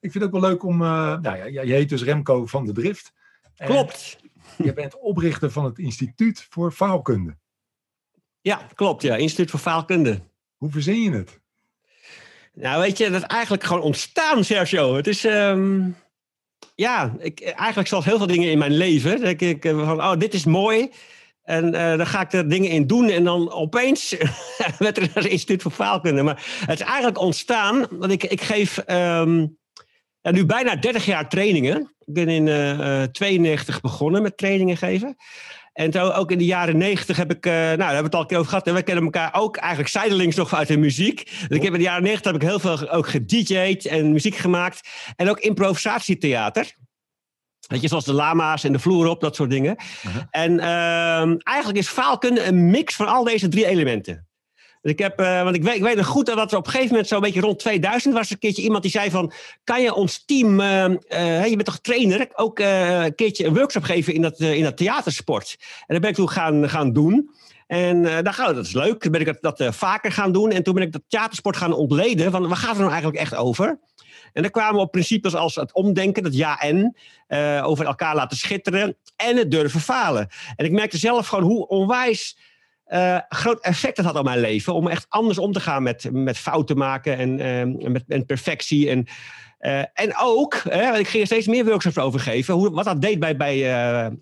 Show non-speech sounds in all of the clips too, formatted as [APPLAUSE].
Ik vind het ook wel leuk om... Uh, nou ja, je heet dus Remco van de Drift. Klopt. [LAUGHS] Je bent oprichter van het Instituut voor Faalkunde. Ja, klopt. Ja, Instituut voor Faalkunde. Hoe verzin je het? Nou, weet je, dat is eigenlijk gewoon ontstaan, Sergio. Het is... Um, ja, ik, eigenlijk zoals heel veel dingen in mijn leven. Denk ik van, oh, dit is mooi. En uh, dan ga ik er dingen in doen. En dan opeens [LAUGHS] werd er een instituut voor faalkunde. Maar het is eigenlijk ontstaan. Want ik, ik geef um, nu bijna 30 jaar trainingen. Ik ben in uh, 92 begonnen met trainingen geven. En zo ook in de jaren 90 heb ik, uh, nou, daar hebben we het al een keer over gehad. En we kennen elkaar ook eigenlijk zijdelings nog uit de muziek. Dus ik heb in de jaren 90 heb ik heel veel ook gedj'd en muziek gemaakt. En ook improvisatietheater. Weet je, zoals de lama's en de vloer op, dat soort dingen. Uh-huh. En uh, eigenlijk is faalkunde een mix van al deze drie elementen. Dus ik heb, uh, want ik weet, ik weet nog goed dat er op een gegeven moment zo'n beetje rond 2000 was een keertje iemand die zei van, kan je ons team, uh, uh, je bent toch trainer, ook een keertje een workshop geven in dat, in dat theatersport. En dat ben ik toen gaan, gaan doen. En uh, dan, oh, dat is leuk. Toen ben ik dat, dat vaker gaan doen. En toen ben ik dat theatersport gaan ontleden. Van, waar gaat het nou eigenlijk echt over? En daar kwamen we op principes als het omdenken, dat ja en, over elkaar laten schitteren en het durven falen. En ik merkte zelf gewoon hoe onwijs uh, groot effect dat had op mijn leven. Om echt anders om te gaan met, met fouten maken en, uh, met, en perfectie. En, uh, en ook, ik ging er steeds meer workshops over geven, hoe, wat dat deed bij, bij,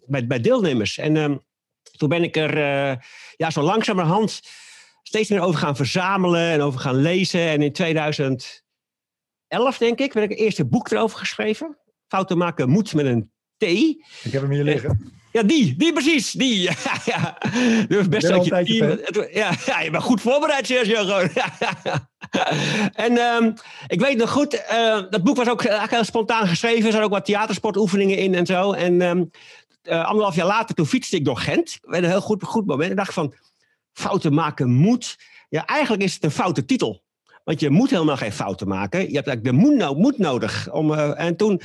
bij, bij deelnemers. En ehm, toen ben ik er ja, zo langzamerhand steeds meer over gaan verzamelen en over gaan lezen. En in 2000 11, denk ik, ben ik het eerste boek erover geschreven. Fouten maken moet met een T. Ik heb hem hier liggen. Ja, die, die precies, die. [LAUGHS] Ja, ja. Dus best dat je team, ja, ja, je bent goed voorbereid, Sergio. Gewoon. [LAUGHS] en um, ik weet nog goed, uh, dat boek was ook heel spontaan geschreven. Er zijn ook wat theatersportoefeningen in en zo. En um, uh, anderhalf jaar later, toen fietste ik door Gent. Met een heel goed, goed moment. En dacht van, fouten maken moet. Ja, eigenlijk is het een foute titel. Want je moet helemaal geen fouten maken. Je hebt eigenlijk de moed, no moed nodig. Om, uh, en toen,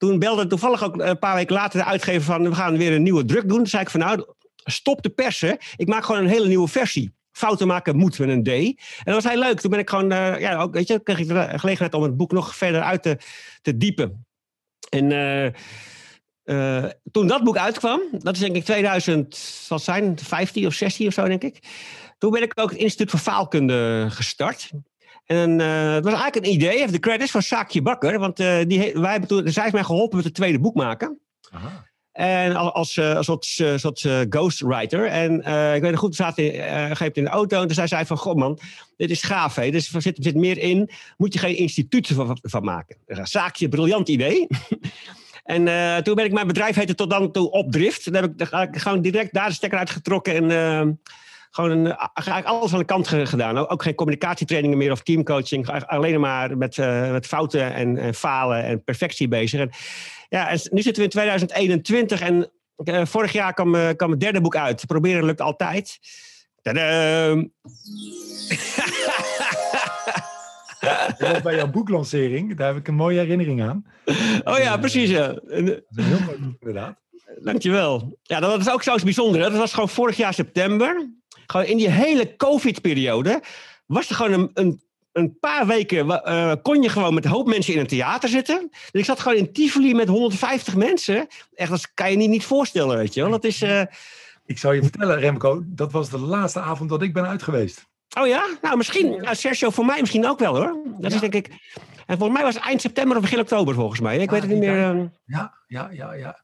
toen belde toevallig ook een paar weken later de uitgever van... we gaan weer een nieuwe druk doen. Toen zei ik van nou, stop de persen. Ik maak gewoon een hele nieuwe versie. Fouten maken moet met een D. En dat was heel leuk. Toen ben ik gewoon, uh, ja, ook, weet je, kreeg ik de gelegenheid om het boek nog verder uit te, diepen. En uh, toen dat boek uitkwam, dat is denk ik 2000, wat zijn, 15 of 16 of zo, denk ik. Toen ben ik ook het Instituut voor Faalkunde gestart. En uh, het was eigenlijk een idee, even de credits van Saakje Bakker. Want uh, die, wij hebben toen, zij heeft mij geholpen met het tweede boek maken. Aha. En als, uh, als soort, soort ghostwriter. En ik weet nog goed, we zaten in, in de auto. En toen zei zij van, god man, dit is gaaf. Hè? Dus er zit, er zit meer in. Moet je geen instituut van, van maken. Saakje, briljant idee. [LAUGHS] En uh, toen ben ik mijn bedrijf heette tot dan toe Opdrift. Dan heb ik gewoon direct daar de stekker uitgetrokken. En uh, gewoon een, eh, eigenlijk alles aan de kant gedaan. Ook geen communicatietrainingen meer of teamcoaching. Alleen maar met, uh, met fouten en, en, falen en perfectie bezig. En, ja, en nu zitten we in 2021 en uh, vorig jaar kwam, uh, kwam het derde boek uit. Proberen lukt altijd. Tadaa! [LAUGHS] bij jouw boeklancering, daar heb ik een mooie herinnering aan. Oh ja, precies. Ja. Dat is een heel mooi boek, inderdaad. Dankjewel. Ja, dat was ook zoiets bijzonders. Dat was gewoon vorig jaar september gewoon in die hele COVID-periode was er gewoon een, een, een paar weken, uh, kon je gewoon met een hoop mensen in een theater zitten. Dus ik zat gewoon in Tivoli met 150 mensen. Echt, dat kan je niet, niet voorstellen, weet je wel. Dat is... Uh... Ik zou je vertellen, Remco, dat was de laatste avond dat ik ben uit geweest. Oh ja? Nou, misschien, nou, Sergio, voor mij misschien ook wel hoor. Dat is denk ik. En volgens mij was het eind september of begin oktober volgens mij. Ik weet het niet meer. Uh... Ja, ja, ja, ja.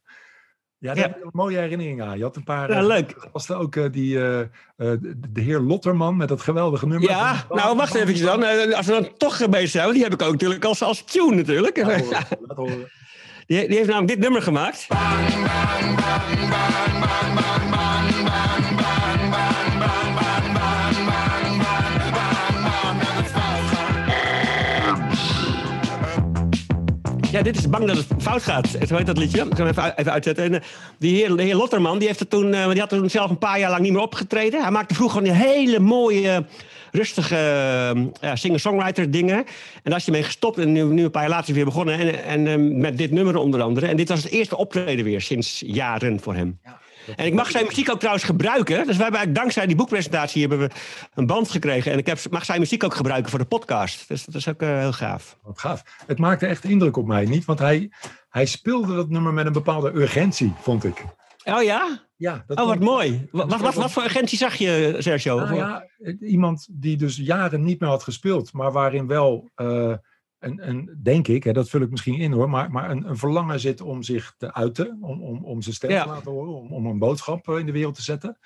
Ja, daar heb ik een mooie herinnering aan. Je had een paar. Ja, leuk. Was er ook uh, die, uh, de heer Lotterman met dat geweldige nummer? Ja, nou wacht even dan. als we dan toch bezig zijn, die heb ik ook natuurlijk als, als tune natuurlijk. Laat horen, laat [LAUGHS] horen. Die, die heeft namelijk dit nummer gemaakt. Bang, bang, bang, Ja, dit is bang dat het fout gaat. Zo heet dat liedje. Ik zal hem even, even uitzetten. En, uh, die heer, de heer Lotterman, die, heeft het toen, uh, die had toen zelf een paar jaar lang niet meer opgetreden. Hij maakte vroeger een hele mooie, rustige uh, singer-songwriter dingen. En daar is hij mee gestopt. En nu, nu een paar jaar later weer begonnen. En, en met dit nummer onder andere. En dit was het eerste optreden weer sinds jaren voor hem. Ja. En ik mag zijn muziek ook trouwens gebruiken. Dus we hebben dankzij die boekpresentatie hebben we een band gekregen. En ik heb, mag zijn muziek ook gebruiken voor de podcast. Dus dat is ook uh, heel gaaf. Wat gaaf. Het maakte echt indruk op mij, niet? Want hij, hij speelde dat nummer met een bepaalde urgentie, vond ik. Oh ja? Ja. Dat oh, wat mooi. Wat, wat, wat, voor urgentie zag je, Sergio? Nou, ja, iemand die dus jaren niet meer had gespeeld, maar waarin wel... Uh, een, een, denk ik, hè, dat vul ik misschien in hoor, maar, maar een, een verlangen zit om zich te uiten, om, om, om zijn stem te laten horen, om, om een boodschap eh, in de wereld te zetten.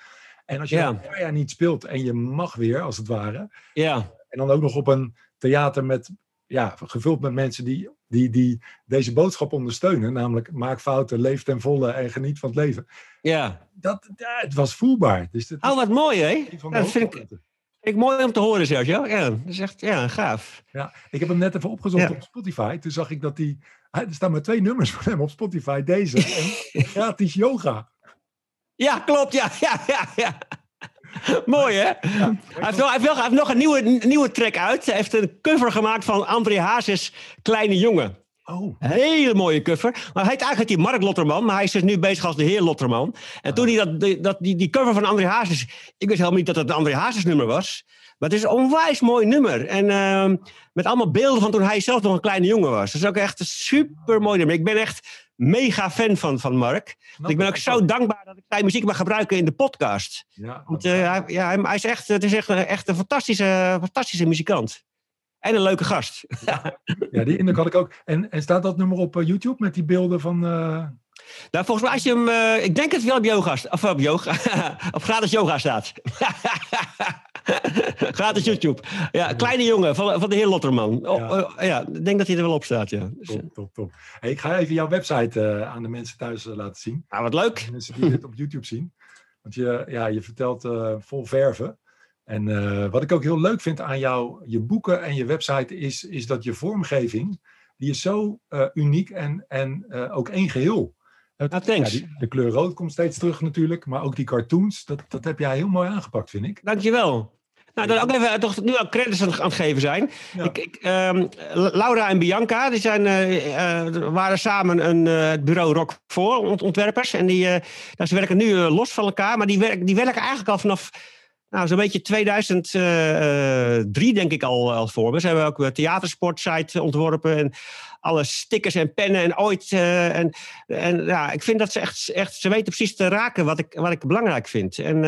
En als je ja. een paar jaar niet speelt en je mag weer, als het ware, ja. en dan ook nog op een theater met, ja, gevuld met mensen die, die, die deze boodschap ondersteunen, namelijk maak fouten, leef ten volle en geniet van het leven. Ja. Dat, ja, het was voelbaar. Dus dat oh, wat mooi hè? dat vind ik, ik mooi om te horen, Sergio. Ja, dat is echt ja, gaaf. Ja, ik heb hem net even opgezocht op Spotify. Toen zag ik dat hij... Er staan maar twee nummers van hem op Spotify. Deze [LAUGHS] en gratis yoga. Ja, klopt. Ja, ja, ja, ja. Mooi, hè? hij, heeft nog, hij, heeft nog, een nieuwe, nieuwe track uit. Hij heeft een cover gemaakt van André Hazes Kleine Jongen. Oh. Hele mooie cover. Maar hij heet eigenlijk die Mark Lotterman, maar hij is dus nu bezig als de heer Lotterman. En ah. toen hij dat, dat, die, die cover van André Hazes, ik wist helemaal niet dat het een André Hazes nummer was. Maar het is een onwijs mooi nummer. En uh, met allemaal beelden van toen hij zelf nog een kleine jongen was. Dat is ook echt een super mooi nummer. Ik ben echt mega fan van, van Mark. ik ben ook zo dankbaar dat ik zijn muziek mag gebruiken in de podcast. Ja, Want, uh, hij, ja, hij is echt, het is echt, echt een fantastische, fantastische muzikant. En een leuke gast. Ja, die indruk had ik ook. En, en staat dat nummer op uh, YouTube met die beelden van... Uh... Nou, volgens mij als je hem... Uh, ik denk het wel op yoga... Of op yoga... [LAUGHS] op gratis yoga staat. [LAUGHS] gratis YouTube. Ja, kleine jongen van, van de heer Lotterman. Oh, ja. Oh, ja, ik denk dat hij er wel op staat, ja. Top, top, top. Hey, ik ga even jouw website aan de mensen thuis laten zien. Ah, wat leuk. mensen die dit op YouTube zien. Want je, ja, je vertelt vol verven. En uh, wat ik ook heel leuk vind aan jou, je boeken en je website is, is dat je vormgeving, die is zo uh, uniek en, en uh, ook één geheel. Ah, thanks. Ja, die, de kleur rood komt steeds terug natuurlijk, maar ook die cartoons, dat, dat heb jij heel mooi aangepakt, vind ik. Dankjewel. Nou, dan ook even toch nu al credits aan het geven zijn. Ja. Ik, ik, um, Laura en Bianca, die zijn, uh, waren samen een, uh, bureau Rock voor ontwerpers. En die, nou, ze werken nu los van elkaar, maar die, werk, die werken eigenlijk al vanaf nou, zo'n beetje 2003 eh, eh, denk ik al als voorbeeld. Ze hebben ook een theatersportsite ontworpen en alle stickers en pennen en ooit. En en ja, ik vind dat ze echt, echt, ze weten precies te raken wat ik, wat ik belangrijk vind. En,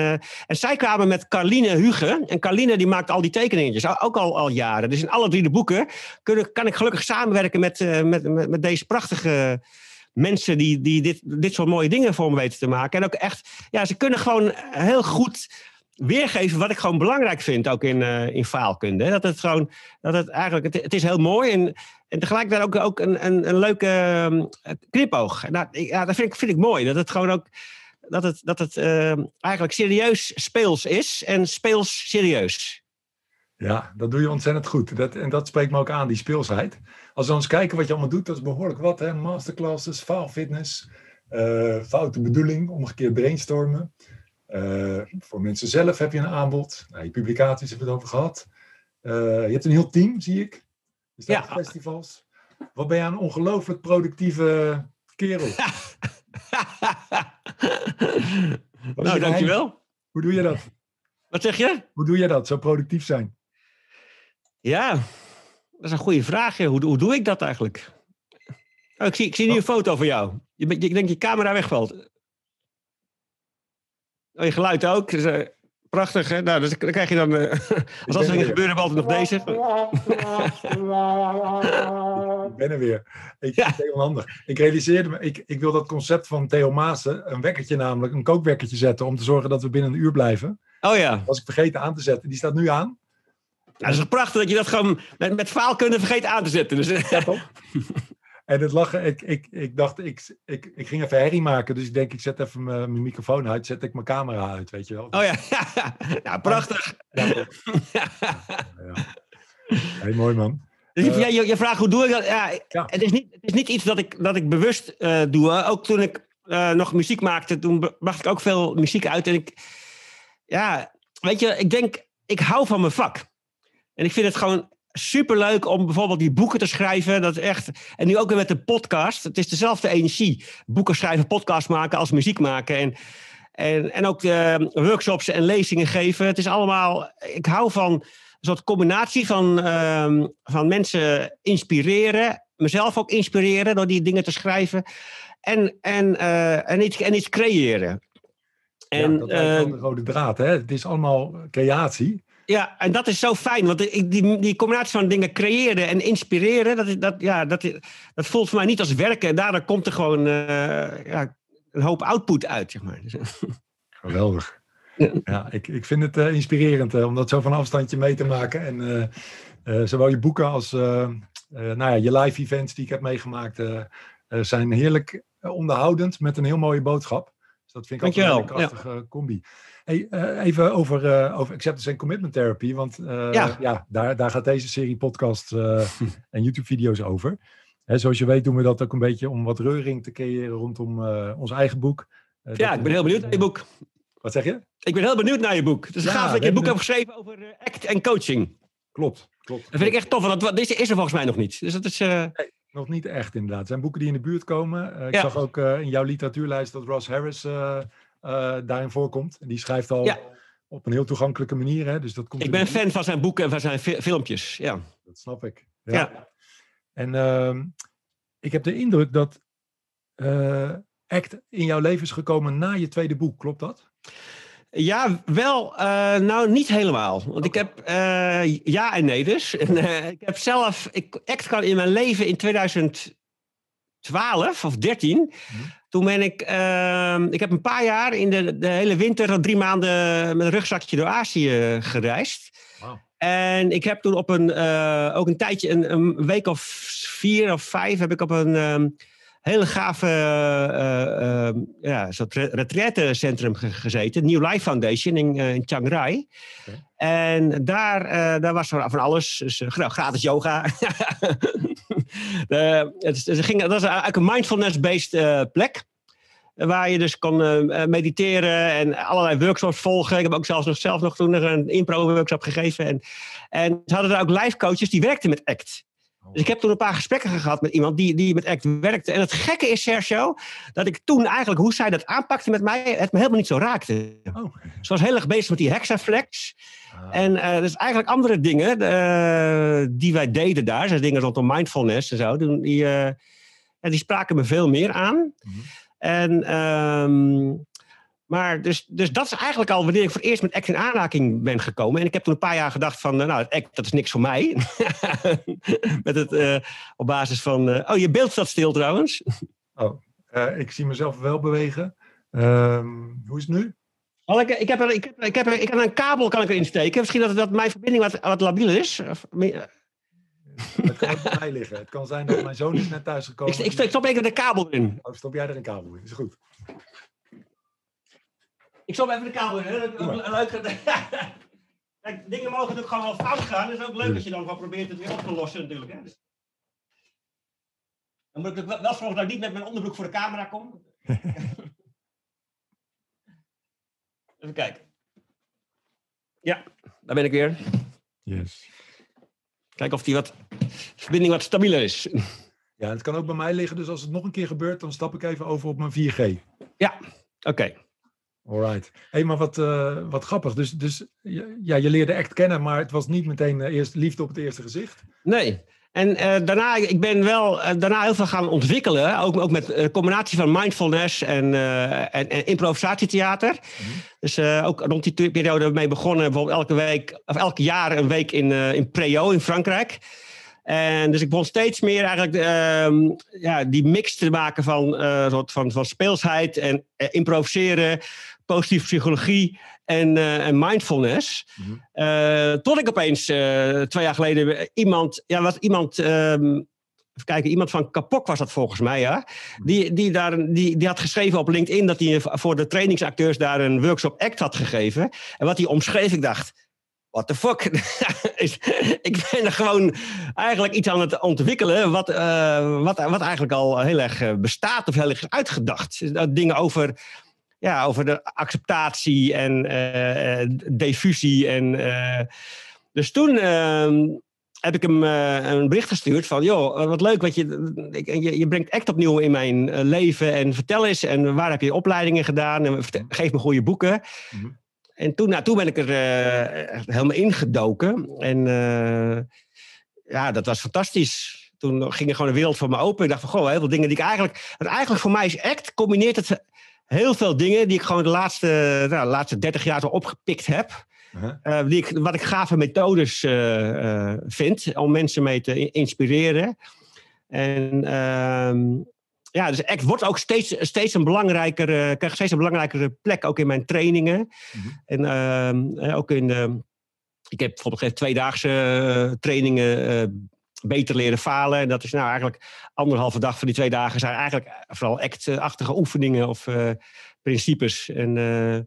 en zij kwamen met Carline Huge. En Carline die maakt al die tekeningetjes, ook al, al jaren. Dus in alle drie de boeken kunnen, kan ik gelukkig samenwerken met, met, met, met, deze prachtige mensen die, die dit, dit soort mooie dingen voor me weten te maken. En ook echt, ja, ze kunnen gewoon heel goed weergeven wat ik gewoon belangrijk vind, ook in, uh, in faalkunde. Dat het gewoon, dat het eigenlijk, het, is heel mooi en, en tegelijkertijd ook, ook een, een, een leuke um, knipoog. Nou, ja, dat vind ik, vind ik mooi, dat het gewoon ook, dat het, dat het uh, eigenlijk serieus speels is en speels serieus. Ja, dat doe je ontzettend goed. Dat, en dat spreekt me ook aan, die speelsheid. Als we eens kijken wat je allemaal doet, dat is behoorlijk wat. Hè? Masterclasses, faalfitness, uh, foute bedoeling, omgekeerd brainstormen. Uh, voor mensen zelf heb je een aanbod. Nou, je publicaties hebben we het over gehad. Uh, je hebt een heel team, zie ik. Ja. festivals. Wat ben je een ongelooflijk productieve kerel. [LAUGHS] nou, dankjewel. Hoe doe je dat? Wat zeg je? Hoe doe je dat, zo productief zijn? Ja, dat is een goede vraag. Hoe, hoe doe ik dat eigenlijk? Oh, ik, zie, ik zie nu oh. een foto van jou. Je, ik denk je camera wegvalt. Oh, je geluid ook. Dus, uh, prachtig, hè? Nou, dus dan krijg je dan... Uh, [LAUGHS] als dat dingen gebeuren, hebben we altijd nog deze. [LAUGHS] ik ben er weer. Ik, ja. heel handig. Ik realiseerde me, ik, ik wil dat concept van Theo Maassen, een wekkertje namelijk, een kookwekkertje zetten om te zorgen dat we binnen een uur blijven. Oh ja. Dat was ik vergeten aan te zetten. Die staat nu aan. Ja, dat is prachtig dat je dat gewoon met, met faalkunde vergeet aan te zetten. Dus, ja, [LAUGHS] toch? En het lachen, ik, ik, ik dacht, ik, ik, ik ging even herrie maken. Dus ik denk, ik zet even mijn, microfoon uit, zet ik mijn camera uit, weet je wel. Oh ja, [LAUGHS] ja prachtig. Ja, ja. Heel mooi man. Dus uh, je, je vraagt hoe doe ik dat? Ja, Het, is niet, het is niet iets dat ik, dat ik bewust uh, doe. Ook toen ik uh, nog muziek maakte, toen bracht ik ook veel muziek uit. En ik, ja, weet je, ik denk, ik hou van mijn vak. En ik vind het gewoon superleuk om bijvoorbeeld die boeken te schrijven. Dat is echt, en nu ook weer met de podcast. Het is dezelfde energie. Boeken schrijven, podcast maken als muziek maken. En, En, en ook uh, workshops en lezingen geven. Het is allemaal, ik hou van een soort combinatie van, uh, van mensen inspireren. Mezelf ook inspireren door die dingen te schrijven. En, en, uh, en, iets, en iets creëren. En, ja, dat is de rode draad. Hè? Het is allemaal creatie. Ja, en dat is zo fijn. Want die, die combinatie van dingen creëren en inspireren, dat, dat, ja, dat, dat voelt voor mij niet als werken. En daardoor komt er gewoon uh, ja, een hoop output uit, zeg maar. [LAUGHS] Geweldig. Ja, ik, ik vind het uh, inspirerend uh, om dat zo van afstandje mee te maken. En zowel je boeken als nou ja, je live events die ik heb meegemaakt, zijn heerlijk onderhoudend met een heel mooie boodschap. Dus dat vind ik altijd een krachtige ja. combi. Hey, uh, even over, uh, over acceptance en commitment therapy. Want uh, ja. ja, daar, daar gaat deze serie podcast [LAUGHS] en YouTube-video's over. Hè, zoals je weet doen we dat ook een beetje om wat reuring te creëren rondom ons eigen boek. ja, ik ben heel benieuwd naar je boek. Wat zeg je? Ik ben heel benieuwd naar je boek. Het is ja, gaaf dat je een boek hebt geschreven over act en coaching. Klopt, klopt. Dat vind ik echt tof, want deze is er volgens mij nog niet. Dus dat is... Nee, nog niet echt inderdaad. Het zijn boeken die in de buurt komen. ik zag ook in jouw literatuurlijst dat Ross Harris uh, daarin voorkomt. En die schrijft al ja. op een heel toegankelijke manier. Hè? Dus dat komt ik ben fan van zijn boeken en van zijn fi filmpjes. Ja. Dat snap ik. Ja. ja. En uh, ik heb de indruk dat uh, ACT in jouw leven is gekomen na je tweede boek. Klopt dat? Ja, wel. Uh, nou, niet helemaal. Want okay. ik heb uh, ja en nee dus. [LAUGHS] En, uh, ik heb zelf. Ik, ACT kan in mijn leven in 2012 of 13. Mm -hmm. Toen ben ik, uh, ik heb een paar jaar in de, de hele winter, drie maanden met een rugzakje door Azië gereisd. Wow. En ik heb toen op een, uh, ook een tijdje, een, een, week of vier of vijf, heb ik op een um, hele gave uh, uh, ja, soort retraitecentrum gezeten. New Life Foundation in, in Chiang Rai. Okay. En daar, daar was van alles. Dus, gratis yoga. [LAUGHS] het, het ging, dat was eigenlijk een mindfulness-based uh, plek. Waar je dus kon uh, mediteren en allerlei workshops volgen. Ik heb ook zelfs nog zelf nog toen een impro-workshop gegeven. En, en ze hadden er ook live coaches die werkten met ACT. Dus ik heb toen een paar gesprekken gehad met iemand die, die met ACT werkte. En het gekke is, Sergio, dat ik toen eigenlijk hoe zij dat aanpakte met mij, het me helemaal niet zo raakte. Oh. Ze was heel erg bezig met die hexaflex. Ah. En uh, dus eigenlijk andere dingen uh, die wij deden daar, zoals dingen rondom mindfulness en zo, die, uh, ja, die spraken me veel meer aan. Mm -hmm. En, um, maar dus, dus dat is eigenlijk al wanneer ik voor het eerst met ACT in aanraking ben gekomen. En ik heb toen een paar jaar gedacht van, nou, het ACT, dat is niks voor mij. [LAUGHS] met het, uh, op basis van, uh, oh, je beeld staat stil trouwens. oh, uh, ik zie mezelf wel bewegen. Um, hoe is het nu? Oh, ik, ik, heb er, ik, heb, ik, heb er, ik heb een kabel kan ik erin steken. Misschien dat, dat mijn verbinding wat, wat labiel is. Of, het kan ook bij mij liggen. Het kan zijn dat mijn zoon is net thuisgekomen. Ik, ik, ik stop even de kabel in. Oh, stop jij er een kabel in? Is goed. Ik stop even de kabel in. Leuk. [LAUGHS] Kijk, dingen mogen natuurlijk gewoon wel fout gaan. Het is ook leuk als je dan gewoon probeert het weer op te lossen natuurlijk. Hè. Dan moet ik wel zorgen dat ik niet met mijn onderbroek voor de camera kom. [LAUGHS] even kijken. Ja, daar ben ik weer. Yes. Kijken of die wat, de verbinding wat stabieler is. Ja, het kan ook bij mij liggen. Dus als het nog een keer gebeurt, dan stap ik even over op mijn 4G. Ja, oké. Okay. Alright. Hé, hey, maar wat, uh, wat grappig. Dus, dus ja, je leerde echt kennen, maar het was niet meteen uh, eerst liefde op het eerste gezicht. Nee. En uh, daarna, ik ben wel daarna heel veel gaan ontwikkelen. Ook, ook met een combinatie van mindfulness en, en, en improvisatietheater. Mm -hmm. Dus ook rond die periode mee begonnen. Bijvoorbeeld elke week, of elk jaar een week in, in Preo in Frankrijk. En dus ik begon steeds meer eigenlijk uh, ja, die mix te maken van, uh, van, van speelsheid en uh, improviseren, positieve psychologie en, en mindfulness. Mm -hmm. tot ik opeens twee jaar geleden iemand, ja, wat iemand. Um, Even kijken, iemand van Kapok was dat volgens mij, ja. Die, die, daar, die, die had geschreven op LinkedIn dat hij voor de trainingsacteurs daar een workshop act had gegeven. En wat hij omschreef, ik dacht, what the fuck? [LAUGHS] ik ben er gewoon eigenlijk iets aan het ontwikkelen wat, uh, wat, wat eigenlijk al heel erg bestaat of heel erg uitgedacht. Dingen over, ja, over de acceptatie en uh, diffusie. En, uh, dus toen ehm, heb ik hem een bericht gestuurd van... joh, wat leuk, wat je, je, je brengt echt opnieuw in mijn leven... en vertel eens, en waar heb je opleidingen gedaan? En geef me goede boeken. Mhm. En toen, nou, toen ben ik er helemaal ingedoken. En ja, dat was fantastisch toen ging er gewoon een wereld voor me open. Ik dacht van, goh, heel veel dingen die ik eigenlijk... eigenlijk voor mij is ACT, combineert het heel veel dingen die ik gewoon de laatste, nou, de laatste 30 jaar zo opgepikt heb. Uh die ik, wat ik gave methodes uh, vind om mensen mee te inspireren. En ehm, ja, dus ACT wordt ook steeds, steeds een belangrijker, krijgt steeds een belangrijkere plek ook in mijn trainingen. Mhm. En ehm, ook in de, ik heb bijvoorbeeld tweedaagse trainingen beter leren falen. En dat is nou eigenlijk anderhalve dag van die twee dagen zijn eigenlijk vooral act-achtige oefeningen of uh, principes. En, uh,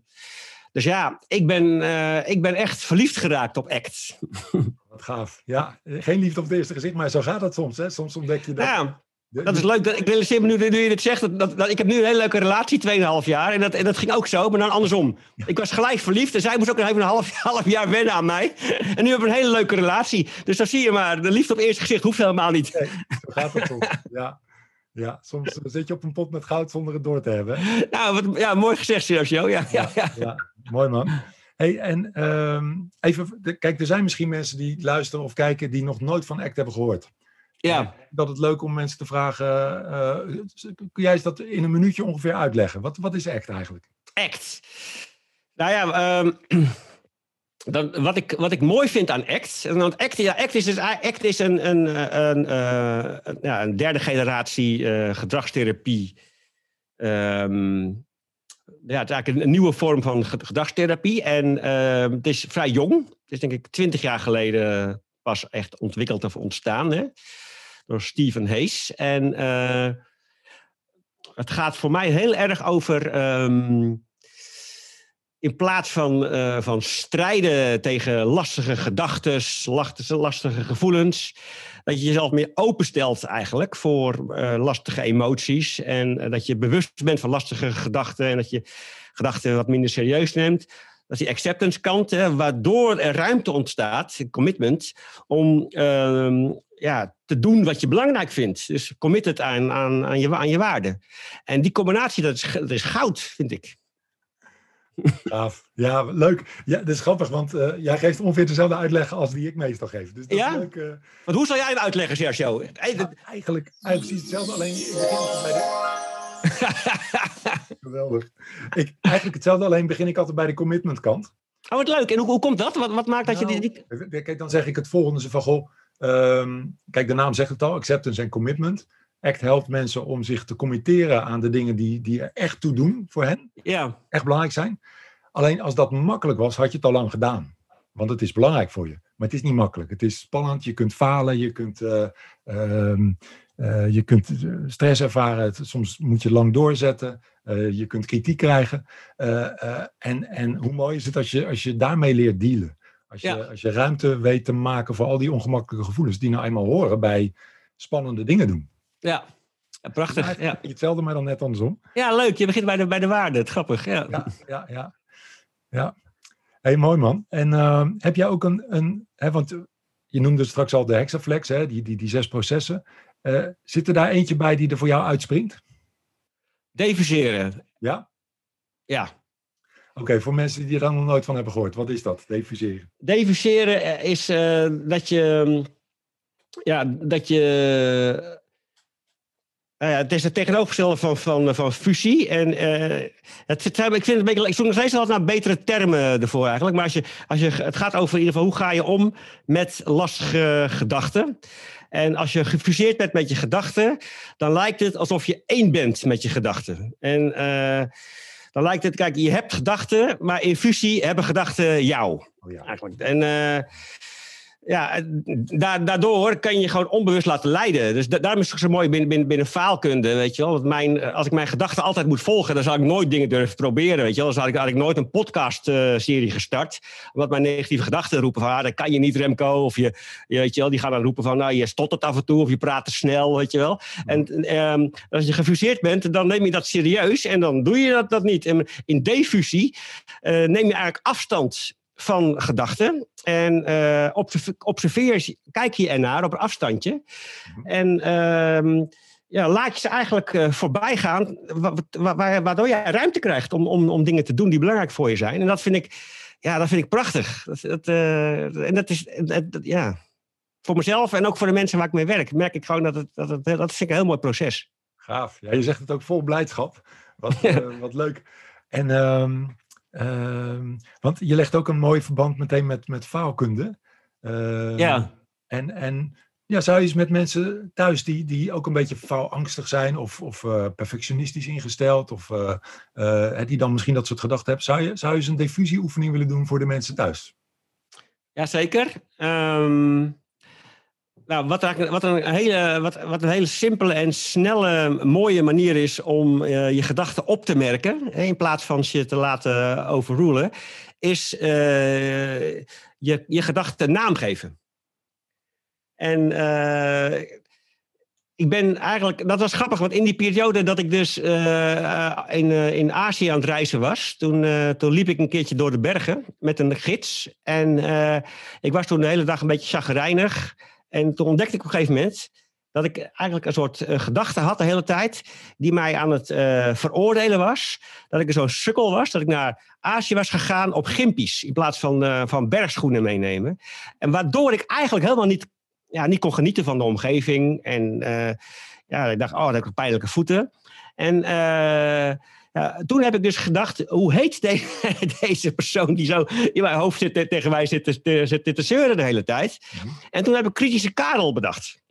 dus ja, ik ben, uh, ik ben echt verliefd geraakt op act. [LAUGHS] Wat gaaf. Ja, geen liefde op het eerste gezicht, maar zo gaat het soms. Hè? Soms ontdek je dat. Ja, dat is leuk. Dat, ik realiseer me nu, nu je dit zegt. Dat, dat, ik heb nu een hele leuke relatie, 2,5 jaar. En dat, en dat ging ook zo, maar dan andersom. Ik was gelijk verliefd en zij moest ook nog even een half, [LAUGHS] half jaar wennen aan mij. En nu hebben we een hele leuke relatie. Dus dan zie je maar, de liefde op eerste gezicht hoeft helemaal niet. Nee, zo gaat het soms. Ja. Ja, soms zit je op een pot met goud zonder het door te hebben. Nou, wat, ja, mooi gezegd, Sergio. Ja, ja, ja. ja, mooi man. Hey, en um, even, kijk, er zijn misschien mensen die luisteren of kijken die nog nooit van ACT hebben gehoord. Ja. Dat het leuk om mensen te vragen. Uh, kun jij eens dat in een minuutje ongeveer uitleggen? Wat, wat is ACT eigenlijk? ACT. Nou ja, um, [CLEARS THROAT] dan, wat, ik, wat ik mooi vind aan ACT. Want ACT, ja, ACT is, dus, ACT is een, een, een, uh, ja, een derde generatie uh, gedragstherapie. Um, ja, het is eigenlijk een nieuwe vorm van gedragstherapie. En uh, het is vrij jong. Het is denk ik twintig jaar geleden pas echt ontwikkeld of ontstaan. Hè? Door Stephen Hayes. En uh, het gaat voor mij heel erg over. Um, in plaats van, uh, van strijden tegen lastige gedachten, lastige gevoelens, dat je jezelf meer openstelt eigenlijk voor uh, lastige emoties. En dat je bewust bent van lastige gedachten en dat je gedachten wat minder serieus neemt. Dat is die acceptance kant, hè, waardoor er ruimte ontstaat, commitment, om uh, ja, te doen wat je belangrijk vindt. Dus committed aan, aan, aan, je, aan je waarde. En die combinatie, dat is, dat is goud, vind ik. Gaaf. Ja, leuk. Ja, dat is grappig, want uh, jij geeft ongeveer dezelfde uitleg als die ik meestal geef. Dus dat ja? is leuk. Uh... Want hoe zou jij hem uitleggen, Sergio? Ja, eigenlijk, eigenlijk precies hetzelfde, alleen [LAUGHS] Geweldig. Ik, eigenlijk hetzelfde, alleen begin ik altijd bij de commitment kant. Oh, wat leuk. En hoe, hoe komt dat? Wat, wat maakt dat je nou, die... Kijk, dan zeg ik het volgende. Van, goh, Um, kijk, de naam zegt het al, acceptance en commitment. ACT helpt mensen om zich te committeren aan de dingen die, die er echt toe doen voor hen. Ja. Echt belangrijk zijn. Alleen als dat makkelijk was, had je het al lang gedaan. Want het is belangrijk voor je. Maar het is niet makkelijk. Het is spannend. Je kunt falen. Je kunt, uh, uh, uh, je kunt stress ervaren. soms moet je lang doorzetten. je kunt kritiek krijgen. en, en hoe mooi is het als je, als je daarmee leert dealen? Als je, als je ruimte weet te maken voor al die ongemakkelijke gevoelens die nou eenmaal horen bij spannende dingen doen. Ja, prachtig. Ja. Hetzelfde, maar dan net andersom. Ja, leuk. Je begint bij de, bij de waarde. Het grappig. Ja, ja, ja. ja. ja. Hey, mooi man. En uh, heb jij ook een, een hè, want je noemde straks al de hexaflex, hè, die, die, die zes processen. Uh, zit er daar eentje bij die er voor jou uitspringt? Defuseren. Ja? Ja. Oké, voor mensen die er dan nog nooit van hebben gehoord, wat is dat, defuseren? Defuseren eh, is uh, dat je, mm, ja, dat je, uh, het is het tegenovergestelde van, van, van fusie. En uh, het, ik vind het een beetje, ik zoek nog steeds altijd naar betere termen ervoor eigenlijk. Maar als je, als je, het gaat over in ieder geval, hoe ga je om met lastige gedachten? En als je gefuseerd bent met je gedachten, dan lijkt het alsof je één bent met je gedachten. En dan lijkt het, kijk, je hebt gedachten, maar in fusie hebben gedachten jou. Oh ja. Eigenlijk. En uh, ja, daardoor kan je gewoon onbewust laten leiden. Dus daarom is het zo mooi binnen, binnen, binnen faalkunde, weet je wel. Want mijn, als ik mijn gedachten altijd moet volgen, dan zal ik nooit dingen durven proberen, weet je wel. Dan had ik, had ik nooit een podcast-serie gestart. Omdat mijn negatieve gedachten roepen van, ah, dat kan je niet, Remco. Of je, je, weet je wel, die gaan dan roepen van, nou, je stottert af en toe. Of je praat te snel, weet je wel. En um, als je gefuseerd bent, dan neem je dat serieus. En dan doe je dat, dat niet. En in defusie uh, neem je eigenlijk afstand van gedachten. En uh, observeer, kijk je ernaar op een afstandje. Mhm. En ehm, ja, laat je ze eigenlijk uh, voorbij gaan, waardoor je ruimte krijgt om, om, om dingen te doen die belangrijk voor je zijn. En dat vind ik, ja, dat vind ik prachtig. Dat, dat en dat is, ja, voor mezelf en ook voor de mensen waar ik mee werk, merk ik gewoon dat het, dat, het, dat vind ik een heel mooi proces. Gaaf. Ja, je zegt het ook vol blijdschap. Wat, [LAUGHS] wat leuk. En Ehm, want je legt ook een mooi verband meteen met, met faalkunde. Ehm, ja. En, en ja, zou je eens met mensen thuis die, die ook een beetje faalangstig zijn of, of uh, perfectionistisch ingesteld, of uh, uh, die dan misschien dat soort gedachten hebben, zou je, zou je eens een diffusieoefening willen doen voor de mensen thuis? Jazeker. Um, nou, wat, wat, een hele, wat, wat een hele simpele en snelle, mooie manier is om uh, je gedachten op te merken, in plaats van je te laten overrulen, is uh, je, je gedachten naam geven. En uh, ik ben eigenlijk, dat was grappig, want in die periode dat ik dus in, in Azië aan het reizen was, toen, toen liep ik een keertje door de bergen met een gids. En ik was toen de hele dag een beetje chagrijnig. En toen ontdekte ik op een gegeven moment dat ik eigenlijk een soort uh, gedachte had de hele tijd, die mij aan het uh, veroordelen was. Dat ik zo'n sukkel was, dat ik naar Azië was gegaan op gimpies in plaats van, uh, van bergschoenen meenemen. En waardoor ik eigenlijk helemaal niet, ja, niet kon genieten van de omgeving. En ja, ik dacht, oh, dat heb ik pijnlijke voeten. En ja, toen heb ik dus gedacht, hoe heet [LAUGHS] deze persoon die zo in mijn hoofd zit, tegen mij zit te, zit te zeuren de hele tijd? Mhm. En toen heb ik kritische Karel bedacht.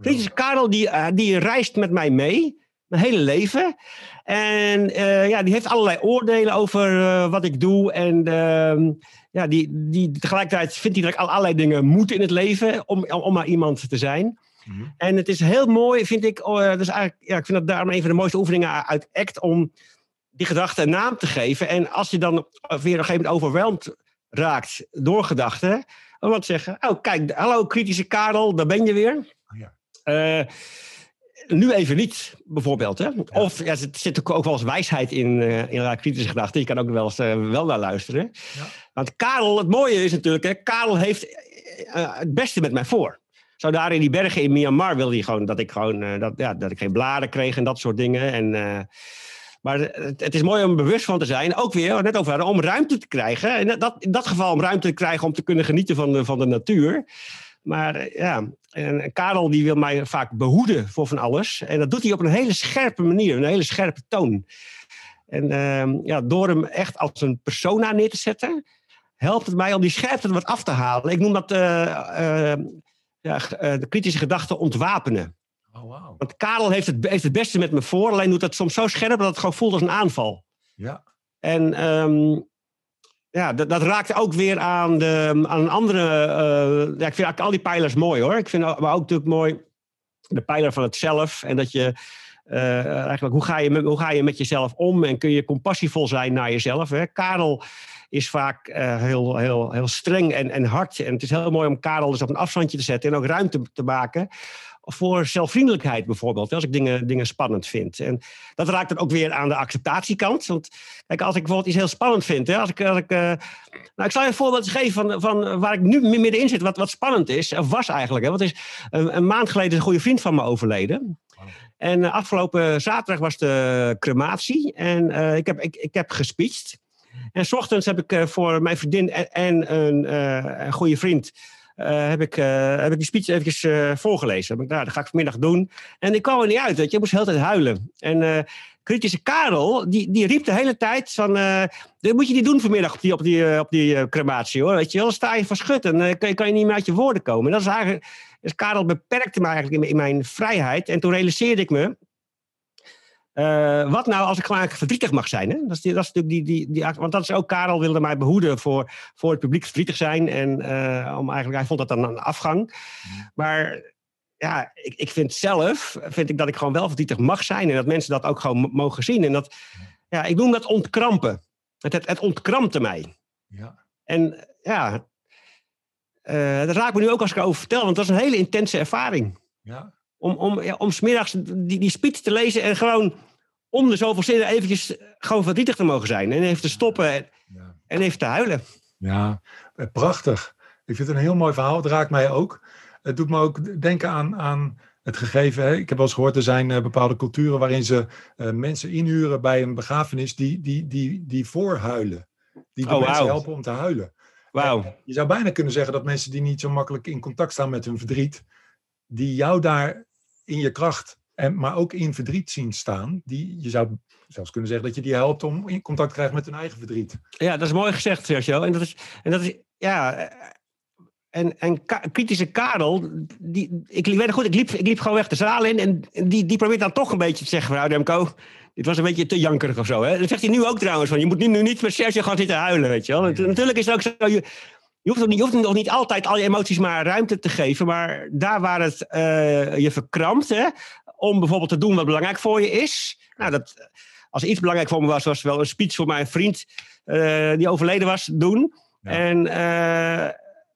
Kritische Karel die, uh, die reist met mij mee, mijn hele leven. En uh, ja, die heeft allerlei oordelen over uh, wat ik doe. En ehm, ja, die, die, tegelijkertijd vindt hij dat ik allerlei dingen moet in het leven om, om maar iemand te zijn. Mhm. En het is heel mooi, vind ik. Oh, dus eigenlijk, ja, ik vind dat daarom een van de mooiste oefeningen uit ACT om die gedachte een naam te geven. En als je dan weer op een gegeven moment overweldigd raakt door gedachten, dan wat zeggen: Oh, kijk, hallo kritische Karel, daar ben je weer. Oh, ja. Uh, nu even niet, bijvoorbeeld. Hè? Of ja, er zit ook wel eens wijsheid in, uh, in kritische gedachten. Je kan ook wel eens uh, wel naar luisteren. Ja. Want Karel, het mooie is natuurlijk, hè, Karel heeft het beste met mij voor. Zo daar in die bergen in Myanmar wilde hij gewoon dat ik gewoon uh, dat, ja, dat ik geen bladen kreeg en dat soort dingen. En, uh, maar het, is mooi om bewust van te zijn. Ook weer, net over om ruimte te krijgen. In dat, in dat geval om ruimte te krijgen om te kunnen genieten van de, van de natuur. Maar uh, ja, en Karel die wil mij vaak behoeden voor van alles. En dat doet hij op een hele scherpe manier, een hele scherpe toon. En ehm, ja, door hem echt als een persona neer te zetten, helpt het mij om die scherpte wat af te halen. Ik noem dat ja, eh, de kritische gedachten ontwapenen. Oh, wow. Want Karel heeft het, heeft het beste met me voor, alleen doet dat soms zo scherp dat het gewoon voelt als een aanval. Ja. En um, ja, dat, dat, raakt ook weer aan, de, aan een andere. Uh, ja, ik vind eigenlijk al die pijlers mooi hoor. Ik vind maar ook natuurlijk mooi de pijler van het zelf. En dat je. Uh, eigenlijk, hoe ga, je met, hoe ga je met jezelf om en kun je compassievol zijn naar jezelf? Hè? Karel is vaak uh, heel, heel, heel streng en, en hard. En het is heel mooi om Karel dus op een afstandje te zetten en ook ruimte te maken voor zelfvriendelijkheid bijvoorbeeld, als ik dingen, dingen spannend vind. En dat raakt dan ook weer aan de acceptatiekant. Want kijk, als ik bijvoorbeeld iets heel spannend vind, hè, als ik, als ik, uh, nou, ik zal je een voorbeeld geven van, van waar ik nu middenin zit, wat, wat spannend is, of was eigenlijk. Hè, want is een, een maand geleden is een goede vriend van me overleden. En afgelopen zaterdag was de crematie en uh, ik, heb, ik, ik heb gespeecht. En s ochtends heb ik uh, voor mijn vriendin en, en een, goede vriend. Uh, heb, ik, heb ik die speech eventjes voorgelezen. Heb ik, nou, dat ga ik vanmiddag doen. En ik kwam er niet uit, weet je. Ik moest de hele tijd huilen. En kritische Karel, die, die riep de hele tijd van... dit moet je niet doen vanmiddag op die, op die, op die crematie, hoor. Weet je wel, sta je verschut en kan, je niet meer uit je woorden komen. En dat is eigenlijk... Dus Karel beperkte me eigenlijk in mijn vrijheid. En toen realiseerde ik me uh, wat nou als ik gewoon verdrietig mag zijn? Hè? Dat, is die, dat is natuurlijk die, die, die, want dat is ook, Karel wilde mij behoeden voor, voor het publiek verdrietig zijn. En uh, om eigenlijk, hij vond dat dan een afgang. Maar ja, ik, ik vind zelf, vind ik dat ik gewoon wel verdrietig mag zijn. En dat mensen dat ook gewoon mogen zien. En dat, ja, ik noem dat ontkrampen. Het, het, het ontkrampte mij. Ja. En ja, uh, dat raakt me nu ook als ik erover vertel. Want dat is een hele intense ervaring. Ja om, om, ja, om smiddags die, die speech te lezen en gewoon om de zoveel zinnen eventjes gewoon verdrietig te mogen zijn. En even te stoppen en, ja. en even te huilen. Ja, eh, prachtig. Ik vind het een heel mooi verhaal. Het raakt mij ook. Het doet me ook denken aan, aan het gegeven. Hè? Ik heb wel eens gehoord, er zijn uh, bepaalde culturen waarin ze uh, mensen inhuren bij een begrafenis die, die, die, die voorhuilen. Die de Oh, mensen helpen om te huilen. Wauw. Je zou bijna kunnen zeggen dat mensen die niet zo makkelijk in contact staan met hun verdriet, die jou daar in je kracht, en, maar ook in verdriet zien staan, die, je zou zelfs kunnen zeggen dat je die helpt om in contact te krijgen met hun eigen verdriet. Ja, dat is mooi gezegd, Sergio. En dat is, en dat is ja. En, en Ka- kritische Karel, die, ik weet goed, ik liep, ik liep gewoon weg de zaal in. En die, die probeert dan toch een beetje te zeggen: van, nou, Remco, dit was een beetje te jankerig of zo. Hè? Dat zegt hij nu ook trouwens: van, je moet nu, nu niet met Sergio gaan zitten huilen. Weet je wel. Natuurlijk is het ook zo. Je, je hoeft, ook niet, je hoeft nog niet altijd al je emoties maar ruimte te geven. Maar daar waar het eh, je verkrampt, hè, om bijvoorbeeld te doen wat belangrijk voor je is. Nou, dat, als iets belangrijk voor me was, was wel een speech voor mijn vriend eh, die overleden was doen. Ja. En eh,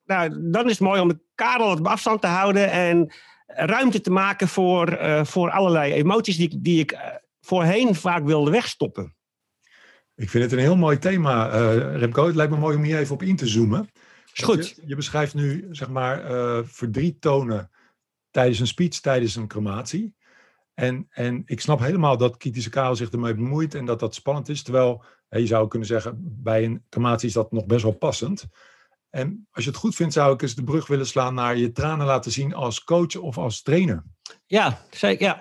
nou, dan is het mooi om de Karel wat op afstand te houden en ruimte te maken voor, voor allerlei emoties die, ik- die ik voorheen vaak wilde wegstoppen. Ik vind het een heel mooi thema, eh, Remco. Het lijkt me mooi om hier even op in te zoomen. Is goed. Je, je beschrijft nu, zeg maar, eh, verdriet tonen tijdens een speech, tijdens een crematie. En, en ik snap helemaal dat kritische Karel zich ermee bemoeit en dat dat spannend is. Terwijl, hè, je zou kunnen zeggen, bij een crematie is dat nog best wel passend. En als je het goed vindt, zou ik eens de brug willen slaan naar je tranen laten zien als coach of als trainer. Ja, zeker. Ja.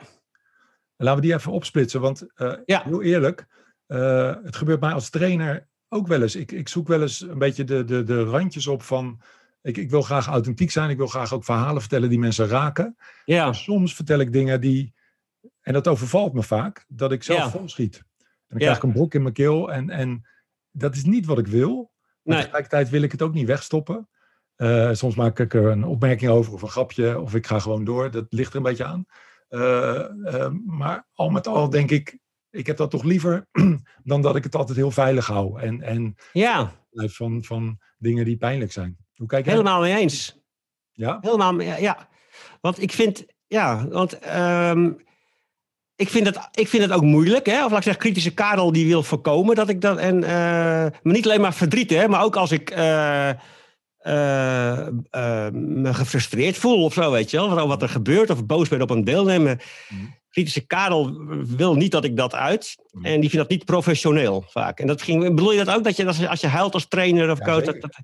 En laten we die even opsplitsen, want eh, Ja. heel eerlijk, eh, het gebeurt mij als trainer ook wel eens. Ik, ik zoek wel eens een beetje de, de, de randjes op van, ik, ik wil graag authentiek zijn, ik wil graag ook verhalen vertellen die mensen raken. ja. Maar soms vertel ik dingen die, en dat overvalt me vaak, dat ik zelf Ja. vol schiet. En dan Ja. krijg ik een brok in mijn keel en, en dat is niet wat ik wil. Maar Nee. tegelijkertijd wil ik het ook niet wegstoppen. Eh, soms maak ik er een opmerking over of een grapje of ik ga gewoon door. Dat ligt er een beetje aan. Eh, eh, maar al met al denk ik, ik heb dat toch liever [CLEARS THROAT] dan dat ik het altijd heel veilig hou. En, en ja, blijf van, van dingen die pijnlijk zijn. Hoe kijk jij? helemaal mee eens. Ja? Helemaal, mee- ja. Want ik vind, ja, want ehm, ik, vind het, ik vind het ook moeilijk, hè. Of laat ik zeggen, kritische Karel die wil voorkomen dat ik dat, en, eh, maar niet alleen maar verdriet, hè, maar ook als ik eh, eh, eh, me gefrustreerd voel of zo, weet je wel. Wat, wat er gebeurt, of boos ben op een deelnemer. Mhm. Kritische Karel wil niet dat ik dat uit. Mhm. En die vindt dat niet professioneel vaak. En dat ging, bedoel je dat ook, dat je als, als je huilt als trainer of Ja, coach? Dat, dat-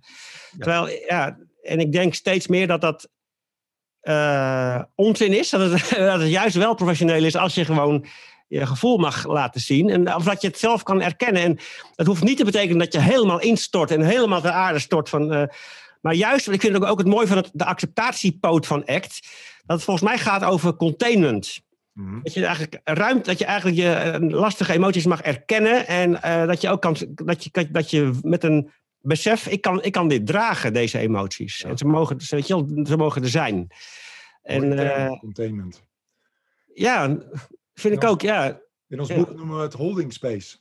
Terwijl, ja, en ik denk steeds meer dat dat eh, onzin is. Dat het, [LAUGHS] dat het juist wel professioneel is als je gewoon je gevoel mag laten zien. En, of dat je het zelf kan erkennen. En dat hoeft niet te betekenen dat je helemaal instort en helemaal ter aarde stort. Van, maar juist, ik vind het ook, het mooi van het, de acceptatiepoot van ACT. Dat het volgens mij gaat over containment. Mhm. Dat je eigenlijk ruimte, dat je eigenlijk je eh, lastige emoties mag erkennen. En eh, dat je ook kan, dat je, dat je met een besef, ik kan, ik kan dit dragen, deze emoties. Ja. En ze mogen, ze, weet je wel, ze mogen er zijn. En eh, containment. ja, vind ik ook, ja. In ons boek noemen we het holding space.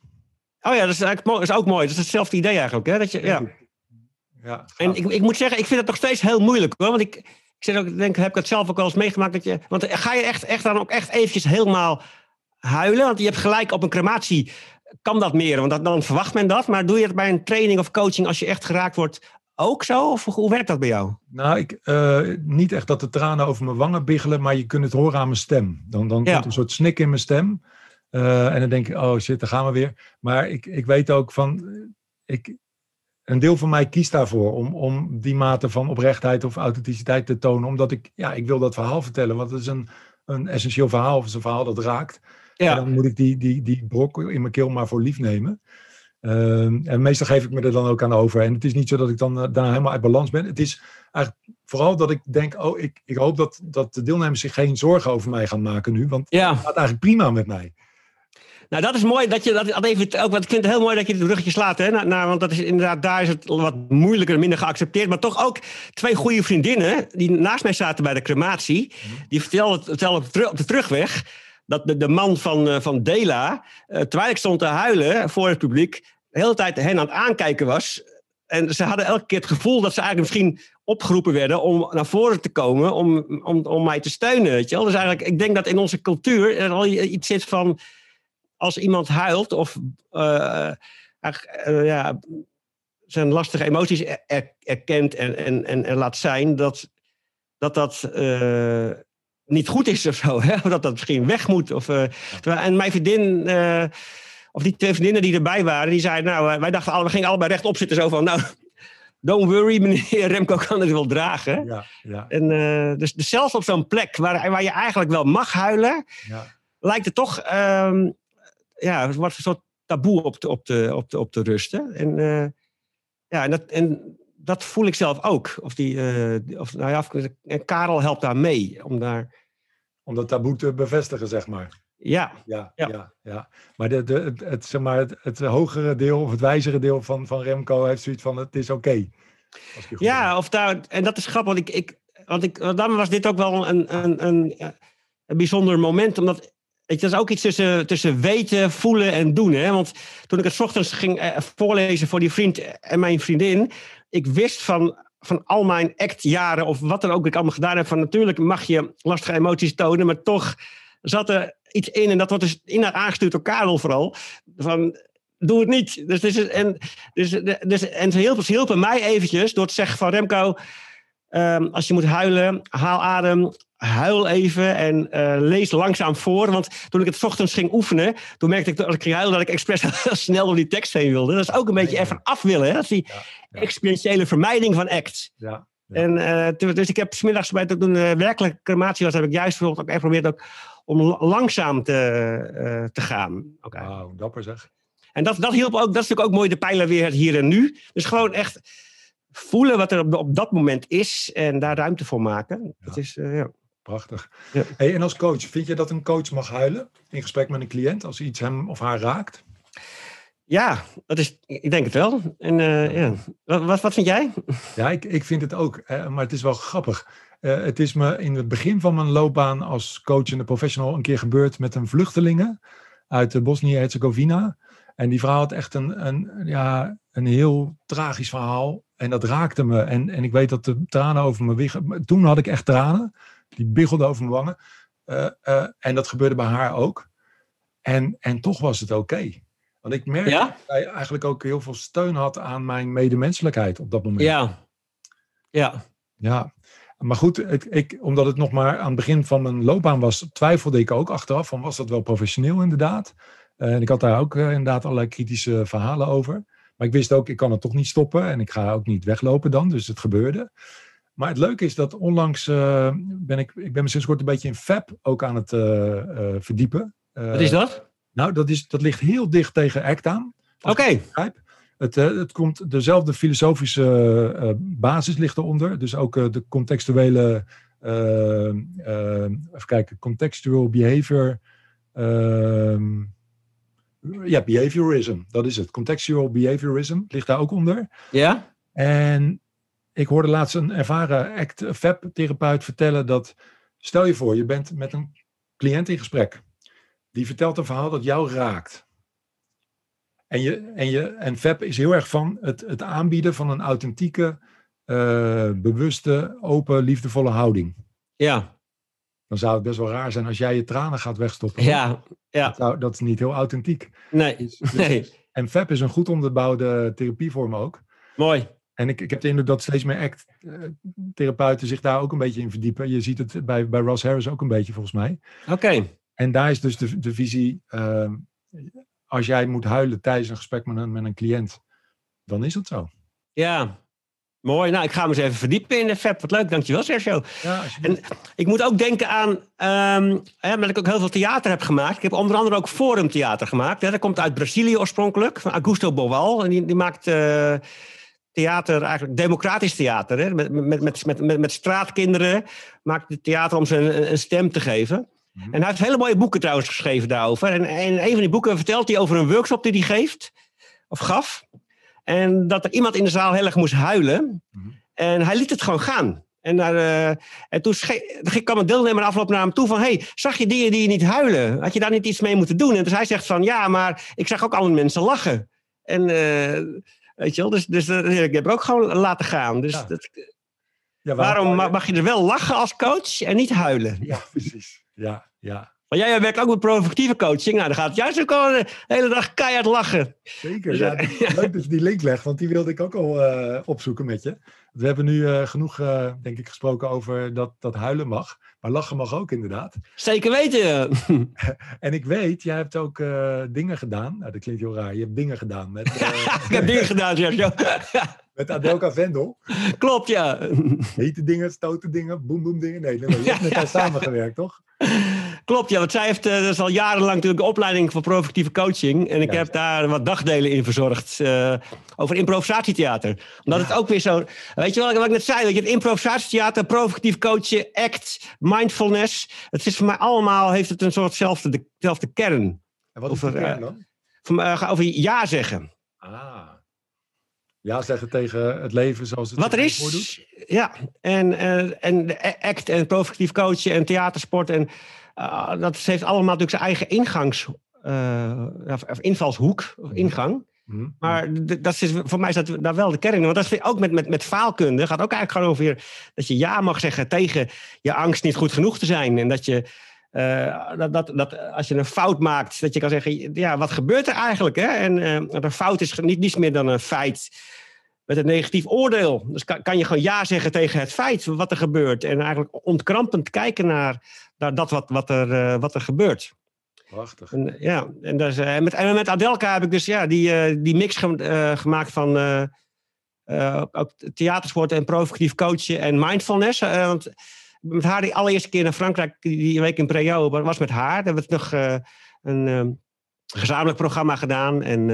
Oh ja, dat is eigenlijk dat is ook mooi. Dat is hetzelfde idee eigenlijk, hè? Dat je, ja. Ja, En ik, ik moet zeggen, ik vind het nog steeds heel moeilijk hoor. Want ik, ik zit ook, denk, heb ik het zelf ook wel eens meegemaakt. Dat je, want ga je echt, echt dan ook echt eventjes helemaal huilen? Want je hebt gelijk op een crematie kan dat meer. Want dat, dan verwacht men dat. Maar doe je het bij een training of coaching als je echt geraakt wordt ook zo? Of hoe werkt dat bij jou? Nou, ik, eh, niet echt dat de tranen over mijn wangen biggelen, maar je kunt het horen aan mijn stem. Dan, dan Ja. komt een soort snik in mijn stem. Eh, en dan denk ik, oh shit, daar gaan we weer. Maar ik, ik weet ook van, ik, een deel van mij kiest daarvoor om, om die mate van oprechtheid of authenticiteit te tonen. Omdat ik, ja, ik wil dat verhaal vertellen, want het is een, een essentieel verhaal, of het is een verhaal dat raakt. En Ja, dan moet ik die, die, die brok in mijn keel maar voor lief nemen. Ehm, en meestal geef ik me er dan ook aan over. En het is niet zo dat ik dan eh, daarna helemaal uit balans ben. Het is eigenlijk vooral dat ik denk, oh, ik, ik hoop dat, dat de deelnemers zich geen zorgen over mij gaan maken nu. Want ja. het gaat eigenlijk prima met mij. Nou, dat is mooi dat je dat, even ook. Want ik vind het heel mooi dat je het bruggetje slaat. Hè? Nou, nou, want dat is inderdaad, daar is het wat moeilijker, minder geaccepteerd. Maar toch ook twee goede vriendinnen die naast mij zaten bij de crematie. Die vertelden, vertelden op, de teru- op de terugweg dat de, de man van, eh, van Dela, eh, terwijl ik stond te huilen voor het publiek, de hele tijd hen aan het aankijken was. En ze hadden elke keer het gevoel dat ze eigenlijk misschien opgeroepen werden om naar voren te komen om, om, om mij te steunen. Weet je wel? Dus eigenlijk, ik denk dat in onze cultuur er al iets zit van als iemand huilt of eh, eh, ja, zijn lastige emoties er, erkent en, en, en, en, laat zijn, dat dat, dat uh, niet goed is of zo. [LAUGHS] Hè? Of dat dat misschien weg moet. Of, en mijn vriendin, of die twee vriendinnen die erbij waren, die zeiden, nou, wij dachten, we gingen allebei rechtop zitten, zo van, nou, [LAUGHS] don't worry, meneer Remco kan het wel dragen. Ja, ja. En, dus, dus zelfs op zo'n plek waar, waar je eigenlijk wel mag huilen, ja. lijkt het toch, um, ja, wordt een soort taboe op te, op te, op te, op te rusten. En, ja, en, dat, en dat voel ik zelf ook. Of die, uh, of, nou ja, en Karel helpt daar mee om daar. Om dat taboe te bevestigen, zeg maar. Ja. Ja, ja. ja, Maar, de, de, het, het, zeg maar het, het, hogere deel of het wijzere deel van, van Remco heeft zoiets van: het is oké. ja, of daar, en dat is grappig. Want ik, ik, want ik, want dan was dit ook wel een, een, een, een bijzonder moment. Omdat Weet dat is ook iets tussen, tussen weten, voelen en doen. Hè? Want toen ik het ochtends ging eh, voorlezen voor die vriend en mijn vriendin, ik wist van, van al mijn actjaren of wat dan ook ik allemaal gedaan heb, van natuurlijk mag je lastige emoties tonen, maar toch zat er iets in en dat wordt dus in haar aangestuurd door Karel vooral, van doe het niet. Dus, dus, en, dus, dus, en ze hielpen, mij eventjes door te zeggen van Remco, um, als je moet huilen, haal adem, huil even en uh, lees langzaam voor. Want toen ik het ochtends ging oefenen, toen merkte ik dat ik ging huilen dat ik expres [LAUGHS] heel snel door die tekst heen wilde. Dat is ook een beetje even af willen. Hè? Dat is die experientiële vermijding van act. Ja, En, uh, dus ik heb smiddags bij toen de uh, werkelijke crematie was, heb ik juist ook even geprobeerd ook om langzaam te, uh, te gaan. Okay. Wauw, dapper zeg. En dat, dat hielp ook, dat is natuurlijk ook mooi de pijler weer het hier en nu. Dus gewoon echt voelen wat er op, op dat moment is en daar ruimte voor maken. Ja. is, ja. Prachtig. Ja. Hey, en als coach, vind je dat een coach mag huilen in gesprek met een cliënt als iets hem of haar raakt? Ja, dat is, ik denk het wel. En, uh, ja. wat, wat vind jij? Ja, ik, ik vind het ook. maar het is wel grappig. Uh, het is me in het begin van mijn loopbaan als coach en professional een keer gebeurd met een vluchtelingen uit Bosnië-Herzegovina. En die vrouw had echt een, een, ja, een heel tragisch verhaal. En dat raakte me. En, en ik weet dat de tranen over me wegen. Toen had ik echt tranen. Die biggelde over mijn wangen. Uh, uh, en dat gebeurde bij haar ook. En, en toch was het oké. Want ik merkte ja? dat hij eigenlijk ook heel veel steun had aan mijn medemenselijkheid op dat moment. Ja. Ja. Ja. Maar goed, ik, ik, omdat het nog maar aan het begin van mijn loopbaan was, twijfelde ik ook achteraf van was dat wel professioneel inderdaad. Uh, en ik had daar ook inderdaad allerlei kritische verhalen over. Maar ik wist ook, ik kan het toch niet stoppen en ik ga ook niet weglopen dan. Dus het gebeurde. Maar het leuke is dat onlangs uh, ben ik, ik ben me sinds kort een beetje in Fab ook aan het uh, uh, verdiepen. Wat is dat? Nou, dat, is, dat ligt heel dicht tegen ACT aan. Oké. Okay. Het, het komt, dezelfde filosofische basis ligt eronder. Dus ook de contextuele, even kijken, contextual behavior. Ehm, ja, behaviorism, dat is het. Contextual behaviorism ligt daar ook onder. Ja. En ik hoorde laatst een ervaren ACT-FAB-therapeut vertellen dat, stel je voor, je bent met een cliënt in gesprek. Die vertelt een verhaal dat jou raakt. En, je, en, je, en FAB is heel erg van het, het aanbieden van een authentieke, uh, bewuste, open, liefdevolle houding. Ja. Dan zou het best wel raar zijn als jij je tranen gaat wegstoppen. Ja, ja. Dat, zou, dat is niet heel authentiek. Nee, dus, dus, nee. En FAB is een goed onderbouwde therapievorm ook. Mooi. En ik, ik heb de indruk dat steeds meer act-therapeuten zich daar ook een beetje in verdiepen. Je ziet het bij, bij Ross Harris ook een beetje, volgens mij. Oké. En daar is dus de, de visie, uh, als jij moet huilen tijdens een gesprek met een, met een cliënt, dan is dat zo. Ja, Mooi, nou ik ga me eens even verdiepen in de FAB. Wat leuk, dankjewel Sergio. Ja, en ik moet ook denken aan, um, hè, dat ik ook heel veel theater heb gemaakt. Ik heb onder andere ook forumtheater gemaakt. Hè. Dat komt uit Brazilië oorspronkelijk, van Augusto Boal. En die, die maakt... Uh, theater, eigenlijk democratisch theater. Hè? Met, met, met, met, met straatkinderen maakt het theater om ze een, een stem te geven. Mhm. En hij heeft hele mooie boeken trouwens geschreven daarover. En, in een van die boeken vertelt hij over een workshop die hij geeft, of gaf. En dat er iemand in de zaal heel erg moest huilen. Mhm. En hij liet het gewoon gaan. En, daar, uh, en toen kwam een deelnemer afloop naar hem toe van... hey, zag je dingen die je niet huilen? Had je daar niet iets mee moeten doen? En dus hij zegt van... ja, maar ik zag ook alle mensen lachen. En... Uh, Weet je wel? Dus, dus uh, ik heb ook gewoon laten gaan. Dus ja. Dat, ja, waarom mag je er wel lachen als coach en niet huilen? Ja, precies. Ja, ja. Maar jij werkt ook met provocatieve coaching. Nou, dan gaat het juist ook al de hele dag keihard lachen. Zeker, dus, ja. [LAUGHS] Leuk dat je die link legt, want die wilde ik ook al uh, opzoeken met je. We hebben nu uh, genoeg, uh, denk ik, gesproken over dat, dat huilen mag. Maar lachen mag ook inderdaad. Zeker weten. [LAUGHS] en ik weet, jij hebt ook dingen gedaan. Nou, dat klinkt heel raar. Je hebt dingen gedaan met... [LAUGHS] ik heb dingen gedaan, Sergio. [LAUGHS] Met Adelka Vendel. Klopt, ja. Hete dingen, stoute dingen, boem boem dingen. Nee, nee, nee. je hebt met haar samengewerkt, toch? Klopt, ja. Want zij heeft uh, dus al jarenlang natuurlijk een opleiding voor provocatieve coaching. En ik heb daar wat dagdelen in verzorgd. Uh, over improvisatietheater. Omdat het ook weer zo... Weet je wel, wat ik net zei? Weet je, het improvisatietheater, provocatief coachen, act, mindfulness. Het is voor mij allemaal, heeft het een soortzelfde dezelfde kern. En wat is over, de kern dan? Uh, over ja zeggen. Ah. Ja zeggen tegen het leven zoals het Wat er is. Voordoet. Ja, en, uh, en act en provocatief coachen en theatersport. En uh, dat heeft allemaal natuurlijk zijn eigen ingangs, uh, of invalshoek, of ingang. Mm-hmm. Maar dat is, voor mij is dat daar wel de kern. Want dat is ook met, met, met faalkunde. gaat ook eigenlijk gewoon over dat je ja mag zeggen tegen je angst niet goed genoeg te zijn. En dat je. Uh, dat, dat, dat als je een fout maakt, dat je kan zeggen, ja, wat gebeurt er eigenlijk? Hè? En uh, een fout is niet niets meer dan een feit met een negatief oordeel. Dus kan, kan je gewoon ja zeggen tegen het feit wat er gebeurt. En eigenlijk ontkrampend kijken naar, naar dat wat, wat, er, uh, wat er gebeurt. Prachtig. En, ja, en, dus, uh, met, en met Adelka heb ik dus ja, die, uh, die mix ge gemaakt van ook theatersport en provocatief coachen en mindfulness. want met haar die allereerste keer naar Frankrijk, die week in Preo, was met haar. Daar hebben we nog een gezamenlijk programma gedaan. En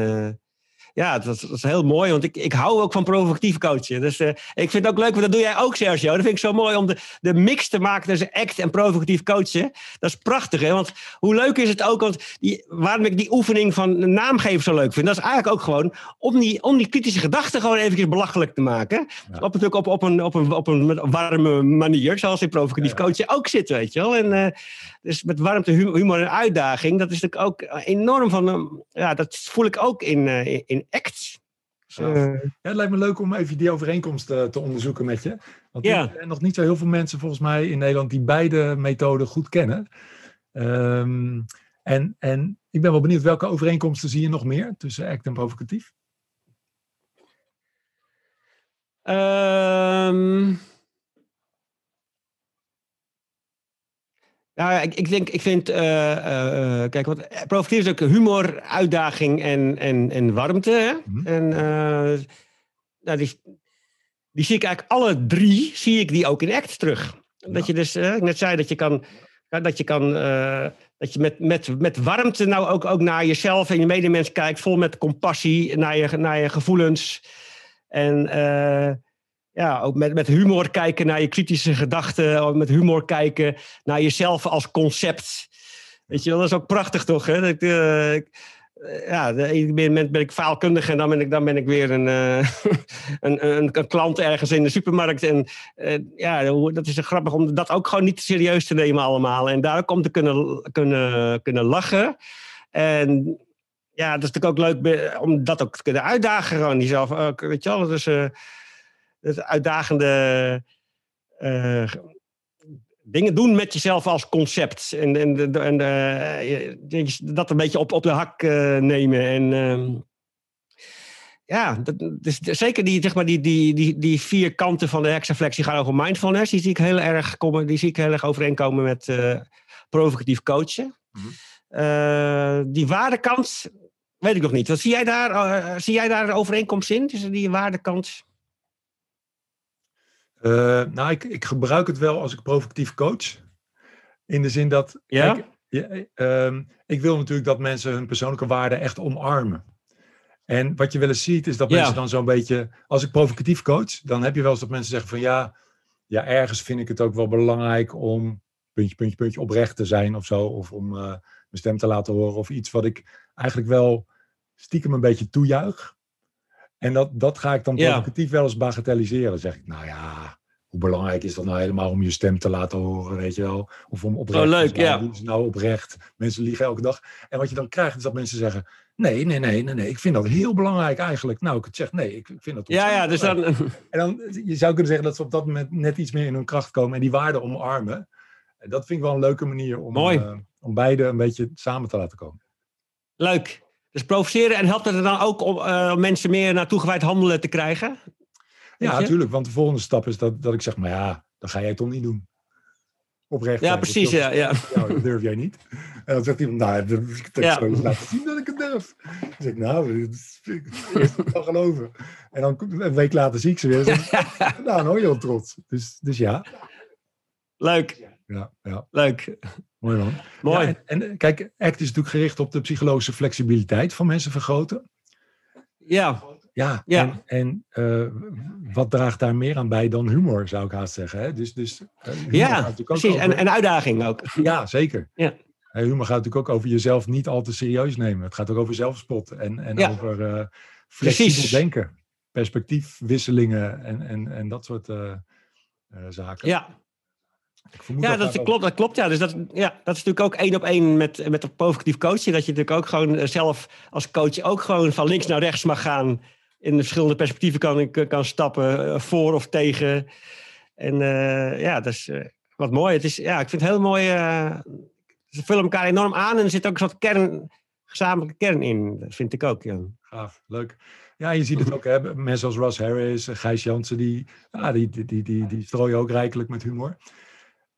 ja, dat, dat, is heel mooi, want ik, ik hou ook van provocatief coachen. Dus uh, ik vind het ook leuk, want dat doe jij ook, Sergio. Dat vind ik zo mooi om de, de mix te maken tussen act en provocatief coachen. Dat is prachtig, hè? Want hoe leuk is het ook, want die, waarom ik die oefening van naamgeven zo leuk vind, dat is eigenlijk ook gewoon om die, om die kritische gedachten gewoon even belachelijk te maken. Ja. Op, natuurlijk op, op, een, op, een, op een warme manier, zoals in provocatief ja, coachen ook zit, weet je wel. En, uh, dus met warmte, humor en uitdaging, dat is natuurlijk ook enorm van, uh, ja, dat voel ik ook in, in, in acts. Uh, ja, het lijkt me leuk om even die overeenkomst uh, te onderzoeken met je. Want er zijn nog niet zo heel veel mensen volgens mij in Nederland die beide methoden goed kennen. Um, en, en ik ben wel benieuwd, welke overeenkomsten zie je nog meer tussen act en provocatief? Um, Nou, ik, ik denk, ik vind, uh, uh, kijk, wat provocatief is ook humor, uitdaging en, en, en warmte. Hè? Mm-hmm. En uh, nou, die, die zie ik eigenlijk alle drie, zie ik die ook in act terug. Ja. Dat je dus, ik net zei, dat je kan, dat je kan, dat je met, met, met warmte nou ook, ook naar jezelf en je medemens kijkt, vol met compassie naar je, naar je gevoelens. En ja, ook met, met humor kijken naar je kritische gedachten. Met humor kijken naar jezelf als concept. Weet je wel, dat is ook prachtig toch? Hè? Dat, uh, ik, ja, de ene moment ben ik faalkundig en dan ben ik, dan ben ik weer een, [LAUGHS] uh, een, een, klant ergens in de supermarkt. En ja, dat is grappig om dat ook gewoon niet serieus te nemen allemaal. En daar ook om te kunnen, kunnen, kunnen lachen. En ja, dat is natuurlijk ook leuk om dat ook te kunnen uitdagen. Gewoon jezelf, weet je wel, dus dus uitdagende uh, dingen doen met jezelf als concept. En, en, en uh, dat een beetje op, op de hak uh, nemen. En uh, ja, dat, dus zeker die, zeg maar, die, die, die, die vier kanten van de hexaflex gaan over mindfulness. Die zie ik heel erg, komen, die zie ik heel erg overeenkomen met provocatief coachen. Mm-hmm. die waardekant, weet ik nog niet. Wat zie jij daar, zie jij daar een overeenkomst in tussen die waardekant? Uh, nou, ik, ik, gebruik het wel als ik provocatief coach. In de zin dat. Ja? Ik, ja, um, ik wil natuurlijk dat mensen hun persoonlijke waarden echt omarmen. En wat je wel eens ziet, is dat ja. mensen dan zo'n beetje. Als ik provocatief coach, dan heb je wel eens dat mensen zeggen van ja. Ja, ergens vind ik het ook wel belangrijk om. puntje, puntje, puntje oprecht te zijn of zo. Of om uh, mijn stem te laten horen. Of iets wat ik eigenlijk wel stiekem een beetje toejuich. En dat, dat ga ik dan provocatief ja. wel eens bagatelliseren. zeg ik, nou ja, hoe belangrijk is dat nou helemaal om je stem te laten horen, weet je wel? Of om oprecht oh, leuk, te nou oprecht? Mensen liegen elke dag. En wat je dan krijgt is dat mensen zeggen, nee, nee, nee, nee, nee. Ik vind dat heel belangrijk eigenlijk. Nou, ik het zeg, nee, ik, vind dat Ja, ja, dus dan... En dan, je zou kunnen zeggen dat ze op dat moment net iets meer in hun kracht komen en die waarden omarmen. En dat vind ik wel een leuke manier om, eh, om beide een beetje samen te laten komen. Leuk. Dus provoceren en helpt het er dan ook om eh, mensen meer naar toegewijd handelen te krijgen? Ja, natuurlijk. Want de volgende stap is dat, dat ik zeg, maar ja, dat ga jij toch niet doen. Oprecht. Ja, zijn. precies. Dat- Ja, ja. Ja, dat durf jij niet. En dan zegt iemand, nou, dat ik het Ja. zo laten zien dat ik het durf. Dan zeg ik, nou, dat is- ik kan geloven. En dan een week later zie ik ze weer. [LAUGHS] nou, dan hoor je heel trots. Dus, dus ja, Leuk. Ja, ja, Leuk. mooi man. [LAUGHS] Mooi. Ja, en, en kijk, ACT is natuurlijk gericht op de psychologische flexibiliteit van mensen vergroten. Ja. Ja, Ja. en, en eh, wat draagt daar meer aan bij dan humor, zou ik haast zeggen. Hè? Dus, dus, eh, Ja, precies. En, over- en uitdaging ook. Ja, zeker. Ja. Humor gaat natuurlijk ook over jezelf niet al te serieus nemen. Het gaat ook over zelfspot en, en Ja. over eh flexibel Precies. denken. Perspectiefwisselingen en, en, en dat soort zaken. Ja, ja dat klopt, dat klopt. Ja. Dus dat, ja, dat is natuurlijk ook één op één met, met een positief coaching. Dat je natuurlijk ook gewoon eh, zelf als coach ook gewoon van links naar rechts mag gaan. In de verschillende perspectieven kan, kan stappen, eh, voor of tegen. En eh, ja, dat is wat mooi. Het is, ja, ik vind het heel mooi. eh, ze vullen elkaar enorm aan en er zit ook een soort kern, gezamenlijke kern in. Dat vind ik ook, ja. Gaaf, leuk. Ja, je ziet het ook, hè, mensen als Ross Harris, Gijs Jansen, die, ja, die, die, die, die, die strooien ook rijkelijk met humor.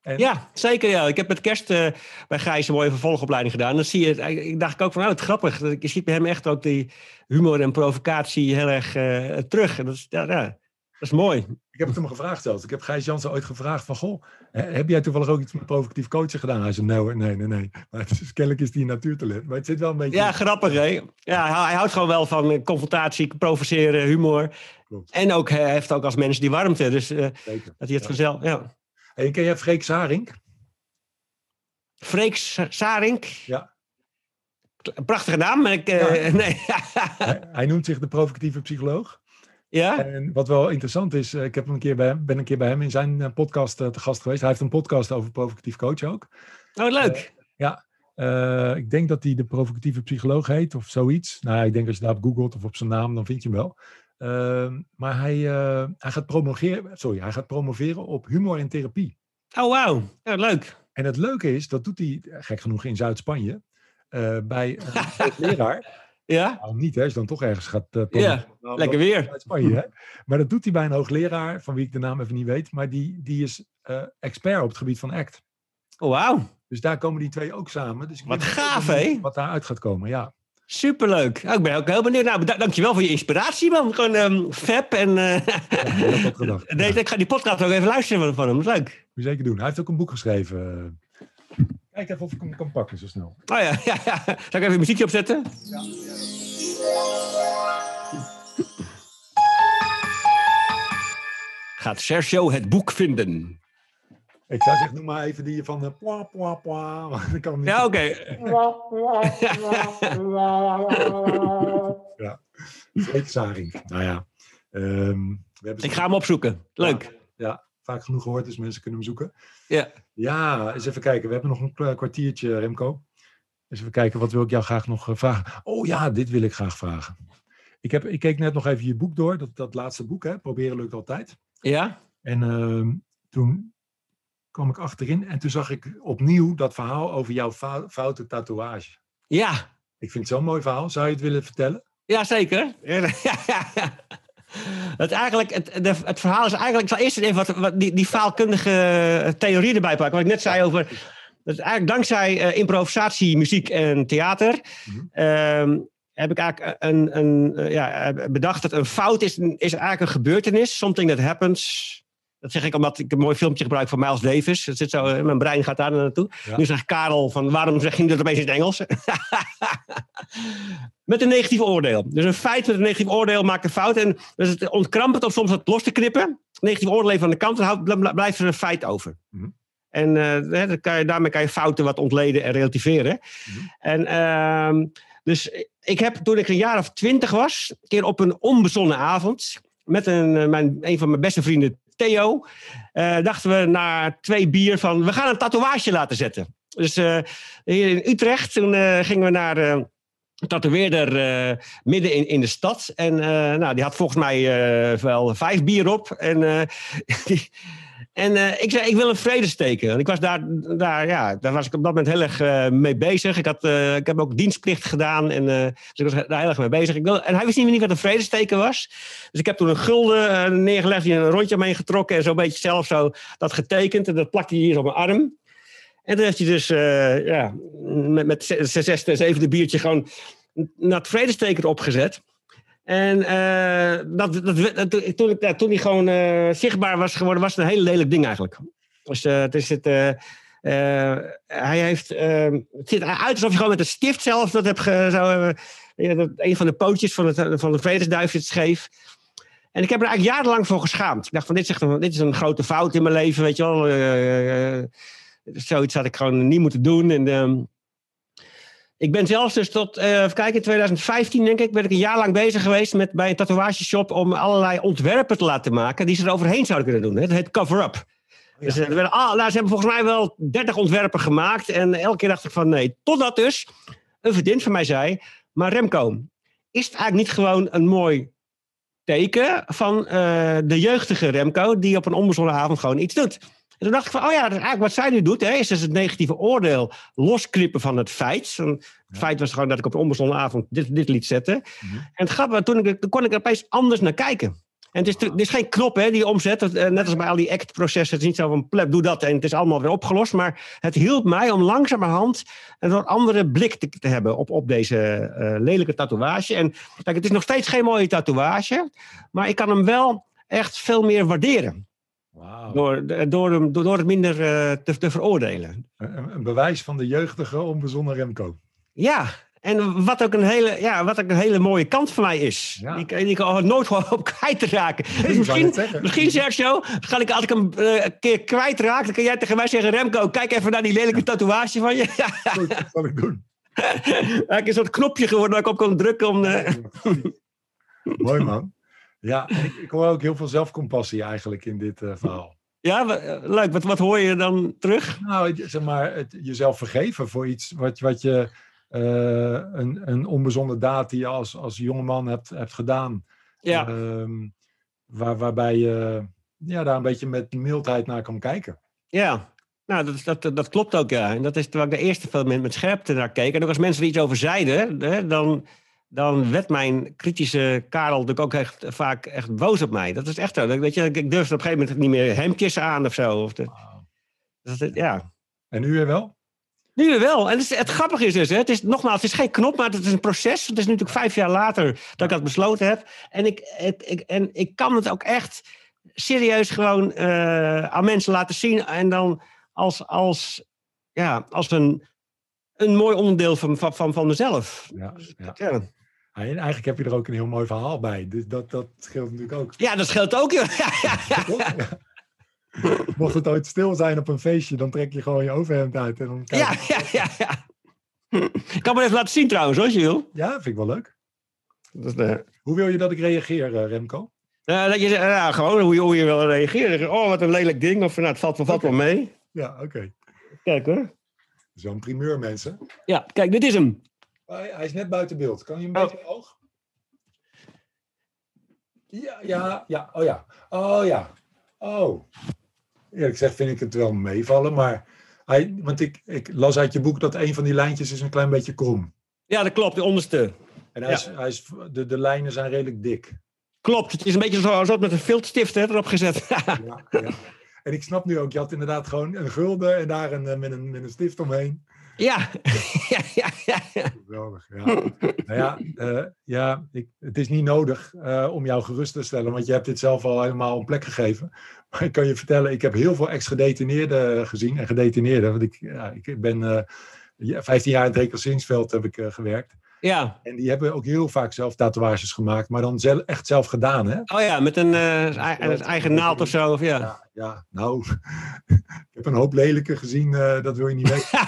En, Ja, zeker. Ja. Ik heb met kerst eh, bij Gijs een mooie vervolgopleiding gedaan. Dan zie je het. Ik dacht ook van, nou, het grappig. Je ziet bij hem echt ook die humor en provocatie heel erg eh, terug. En dat is, ja, ja, dat is mooi. Ik heb het hem gevraagd zelfs. Ik heb Gijs Jansen ooit gevraagd van, goh, heb jij toevallig ook iets met provocatief coachen gedaan? Hij zei, nee hoor, nee, nee, nee. Maar het is, kennelijk is die natuurtalent. Maar het zit wel een beetje... Ja, grappig, hè? Ja, hij, houdt gewoon wel van eh, confrontatie, provoceren, humor. Klopt, En ook, hij heeft ook als mens die warmte. Dus eh, zeker. dat hij het Ja. vanzelf... Ja. Hey, ken jij Freek Sarink? Freek Sarink. Ja. Een Prachtige naam, maar ik... eh, Ja. [LAUGHS] nee. hij, hij noemt zich de provocatieve psycholoog. ja? En wat wel interessant is, eh, ik heb een keer bij hem, ben een keer bij hem in zijn eh, podcast te gast geweest. Hij heeft een podcast over provocatief coach ook. Oh, leuk. Eh, ik denk dat hij de provocatieve psycholoog heet of zoiets. Nou, ja, ik denk als je daarop googelt of op zijn naam, dan vind je hem wel. Ehm, maar hij, eh, hij, gaat promoveren, sorry, hij gaat promoveren op humor en therapie. Oh, wauw. Ja, leuk. En het leuke is, dat doet hij gek genoeg in Zuid-Spanje. eh, bij een [LAUGHS] leraar. Ja? Nou, niet hè, als je dan toch ergens gaat uh, Ja, [LAUGHS] Lekker weer. uit Spanje. Hè? Maar dat doet hij bij een hoogleraar, van wie ik de naam even niet weet. Maar die, die is expert op het gebied van ACT. Oh, wauw. Dus daar komen die twee ook samen. Dus ik Wat gaaf, hè? Wat daaruit gaat komen, ja. Superleuk. Oh, ik ben ook heel benieuwd. Nou, dankjewel voor je inspiratie, man. Gewoon ehm fab. En eh, [LAUGHS] ja ik ga die podcast ook even luisteren van, hem. Dat is leuk. Moet je zeker doen. Hij heeft ook een boek geschreven. Kijk even of ik hem kan pakken zo snel. Oh ja, ja, ja. Zal ik even een muziekje opzetten? Gaat Sergio het boek vinden? Ik zou zeggen, noem maar even die van uh, [LAUGHS] [LAUGHS] pwa, pwa, pwa. Ja, oké. Freek Saring. Nou ja. ehm, we hebben Ik ga hem opzoeken. Leuk. Ja, vaak genoeg gehoord, dus mensen kunnen hem zoeken. Ja. Ja, eens even kijken. We hebben nog een kwa- kwartiertje, Remco. Eens even kijken, wat wil ik jou graag nog eh, vragen? Oh ja, dit wil ik graag vragen. Ik, heb, ik keek net nog even je boek door, dat, dat laatste boek, hè? Proberen lukt altijd. Ja? En ehm, toen kwam ik achterin en toen zag ik opnieuw dat verhaal over jouw fou- foute tatoeage. Ja. Ik vind het zo'n mooi verhaal. Zou je het willen vertellen? Ja, zeker. [LAUGHS] Het, eigenlijk, het, de, het verhaal is eigenlijk... Ik zal eerst even wat, wat die, die faalkundige theorie erbij pakken. Wat ik net zei over... Dat is eigenlijk dankzij eh, improvisatie, muziek en theater... Mhm. ehm, heb ik eigenlijk een, een, ja, bedacht dat een fout is, is eigenlijk een gebeurtenis. Something that happens. Dat zeg ik omdat ik een mooi filmpje gebruik van Miles Davis. Dat zit zo, eh, mijn brein gaat daar naartoe. Ja. Nu zegt Karel van waarom zeg je dat opeens in het Engels? [LAUGHS] met een negatief oordeel. Dus een feit met een negatief oordeel maakt een fout. En dus het ontkrampt het om soms het los te knippen. Negatief oordeel even aan de kant en houdt- bl- blijft er een feit over. Mhm. En eh, dan kan je, daarmee kan je fouten wat ontleden en relativeren. Mhm. En ehm, dus ik heb toen ik een jaar of twintig was, een keer op een onbezonnen avond, met een, eh, mijn, een van mijn beste vrienden, Theo, eh, dachten we na twee bier van, we gaan een tatoeage laten zetten. Dus eh, hier in Utrecht, toen eh, gingen we naar tatoeëerder eh, midden in, in de stad. En nou, die had volgens mij wel vijf bier op. En, [LAUGHS] En eh, ik zei, ik wil een vredesteken. En ik was daar, daar, ja, daar was ik op dat moment heel erg eh, mee bezig. Ik, had, eh, ik heb ook dienstplicht gedaan. En, dus ik was daar heel erg mee bezig. Ik wil, en hij wist niet, niet wat een vredesteken was. Dus ik heb toen een gulden neergelegd, die een rondje mee getrokken. En zo'n beetje zelf zo dat getekend. En dat plakte hij hier op mijn arm. En toen heeft hij dus ja, met, met zijn zesde, zevende biertje gewoon naar het vredesteken opgezet. En uh, dat, dat, toen, toen hij gewoon uh, zichtbaar was geworden, was het een hele lelijk ding eigenlijk. Dus uh, het is het. hij heeft. het ziet eruit alsof je gewoon met een stift zelf dat hebt. Ge, zo, dat, een van de pootjes van, het, van de vredesduif zit scheef. En ik heb er eigenlijk jarenlang voor geschaamd. Ik dacht van dit is, een, dit is een grote fout in mijn leven, weet je wel. zoiets had ik gewoon niet moeten doen. En ehm, ik ben zelfs dus tot, uh, even kijken, in 2015 denk ik, ben ik een jaar lang bezig geweest met, bij een tatoeageshop om allerlei ontwerpen te laten maken die ze er overheen zouden kunnen doen. Het heet cover-up. Dus, werden, ah, nou, ze hebben volgens mij wel 30 ontwerpen gemaakt en elke keer dacht ik van nee. Totdat dus een vriendin van mij zei, maar Remco, is het eigenlijk niet gewoon een mooi teken van uh, de jeugdige Remco die op een onbezonnen avond gewoon iets doet? En toen dacht ik van, oh ja, dat is eigenlijk wat zij nu doet. Hè, is dus het negatieve oordeel losknippen van het feit. het feit was gewoon dat ik op een onbezonnen avond dit, dit liet zetten. Mhm. En het grappige, toen, ik, kon ik er opeens anders naar kijken. En het is, het is geen knop hè, die omzet. Eh, net als bij al die act-processen. Het is niet zo van plep, doe dat en het is allemaal weer opgelost. Maar het hielp mij om langzamerhand een andere blik te, te hebben op, op deze uh, lelijke tatoeage. En kijk, het is nog steeds geen mooie tatoeage. Maar ik kan hem wel echt veel meer waarderen. Door, door, hem, door het minder uh, te, te, veroordelen. Een, een, bewijs van de jeugdige onbezonnen Remco. Ja, en wat ook een hele, ja, wat ook een hele mooie kant van mij is. Ja. Die, die ik nooit gewoon op kwijt te raken. Dus misschien, misschien Sergio, ga ik als ik hem uh, een keer kwijtraak, dan kan jij tegen mij zeggen: Remco, kijk even naar die lelijke tatoeage van je. Goed, dat zal ik doen. [LAUGHS] ik is een soort knopje geworden waar ik op kan drukken. Om, uh... Mooi man. Ja, ik, ik, hoor ook heel veel zelfcompassie eigenlijk in dit uh, verhaal. Ja, eh, leuk. Wat, wat hoor je dan terug? Nou, zeg maar, het, jezelf vergeven voor iets wat, wat je, uh, een, een onbezonde daad die je als, als jongeman hebt, hebt gedaan. Ja. Uh, waar, waarbij je ja, daar een beetje met mildheid naar kan kijken. Ja, nou, dat, dat, dat klopt ook, ja. En dat is terwijl ik de eerste veel met, met scherpte naar keek. En ook als mensen er iets over zeiden, hè, dan dan werd mijn kritische Karel natuurlijk ook echt, vaak echt boos op mij. Dat is echt zo. Weet je, ik durfde op een gegeven moment niet meer hemdjes aan of zo. Of de, dat, ja. En nu weer wel? Nu weer wel. En het, het grappige is dus, hè, het is nogmaals, het is geen knop, maar het is een proces. Het is natuurlijk vijf jaar later dat ik dat besloten heb. En ik, ik, en ik kan het ook echt serieus gewoon uh, aan mensen laten zien. En dan als, als, ja, als een, een mooi onderdeel van, van, van mezelf. Ja, ja. En eigenlijk heb je er ook een heel mooi verhaal bij. Dus dat, dat scheelt natuurlijk ook. Ja, dat scheelt ook. [LAUGHS] Ja, ja, ja, Mocht het ooit stil zijn op een feestje, dan trek je gewoon je overhemd uit. En dan ja, ja, ja, ja. Ik kan me even laten zien trouwens, als je wil. Ja, vind ik wel leuk. Hoe wil je dat ik reageer, eh, Remco? Uh, dat je, uh, gewoon hoe je, hoe je wil reageren. Oh, wat een lelijk ding. Of nou, het valt, valt wel mee. Ja, oké. Kijk hoor. Zo'n primeur, mensen. Ja, kijk, dit is hem. Hij, is net buiten beeld. Kan je een oh. beetje oog? Ja, ja, ja. Oh ja. Oh ja. Oh. Eerlijk gezegd vind ik het wel meevallen, maar hij, want ik, ik las uit je boek dat een van die lijntjes is een klein beetje krom. Ja, dat klopt, de onderste. En hij is, hij is, de, de lijnen zijn redelijk dik. Klopt, het is een beetje zoals zo met een filtstift erop gezet. ja, ja. [LAUGHS] En ik snap nu ook, je had inderdaad gewoon een gulden en daar een, met, een, met een stift omheen. [LAUGHS] Ja, ja, ja, ja. Geweldig, ja. nou ja, uh, ja ik, het is niet nodig uh, om jou gerust te stellen, want je hebt dit zelf al helemaal een plek gegeven. Maar ik kan je vertellen, ik heb heel veel ex-gedetineerden gezien en gedetineerden. Want ik, ja, ik ben uh, eh, 15 jaar in het heb ik gewerkt. Ja. En die hebben ook heel vaak zelf tatoeages gemaakt, maar dan zelf, echt zelf gedaan. Hè? Oh ja, met een, uh, eigen naald of zo. Of ja. ja. Ja, nou, [LAUGHS] ik heb een hoop lelijke gezien, uh, dat wil je niet weten.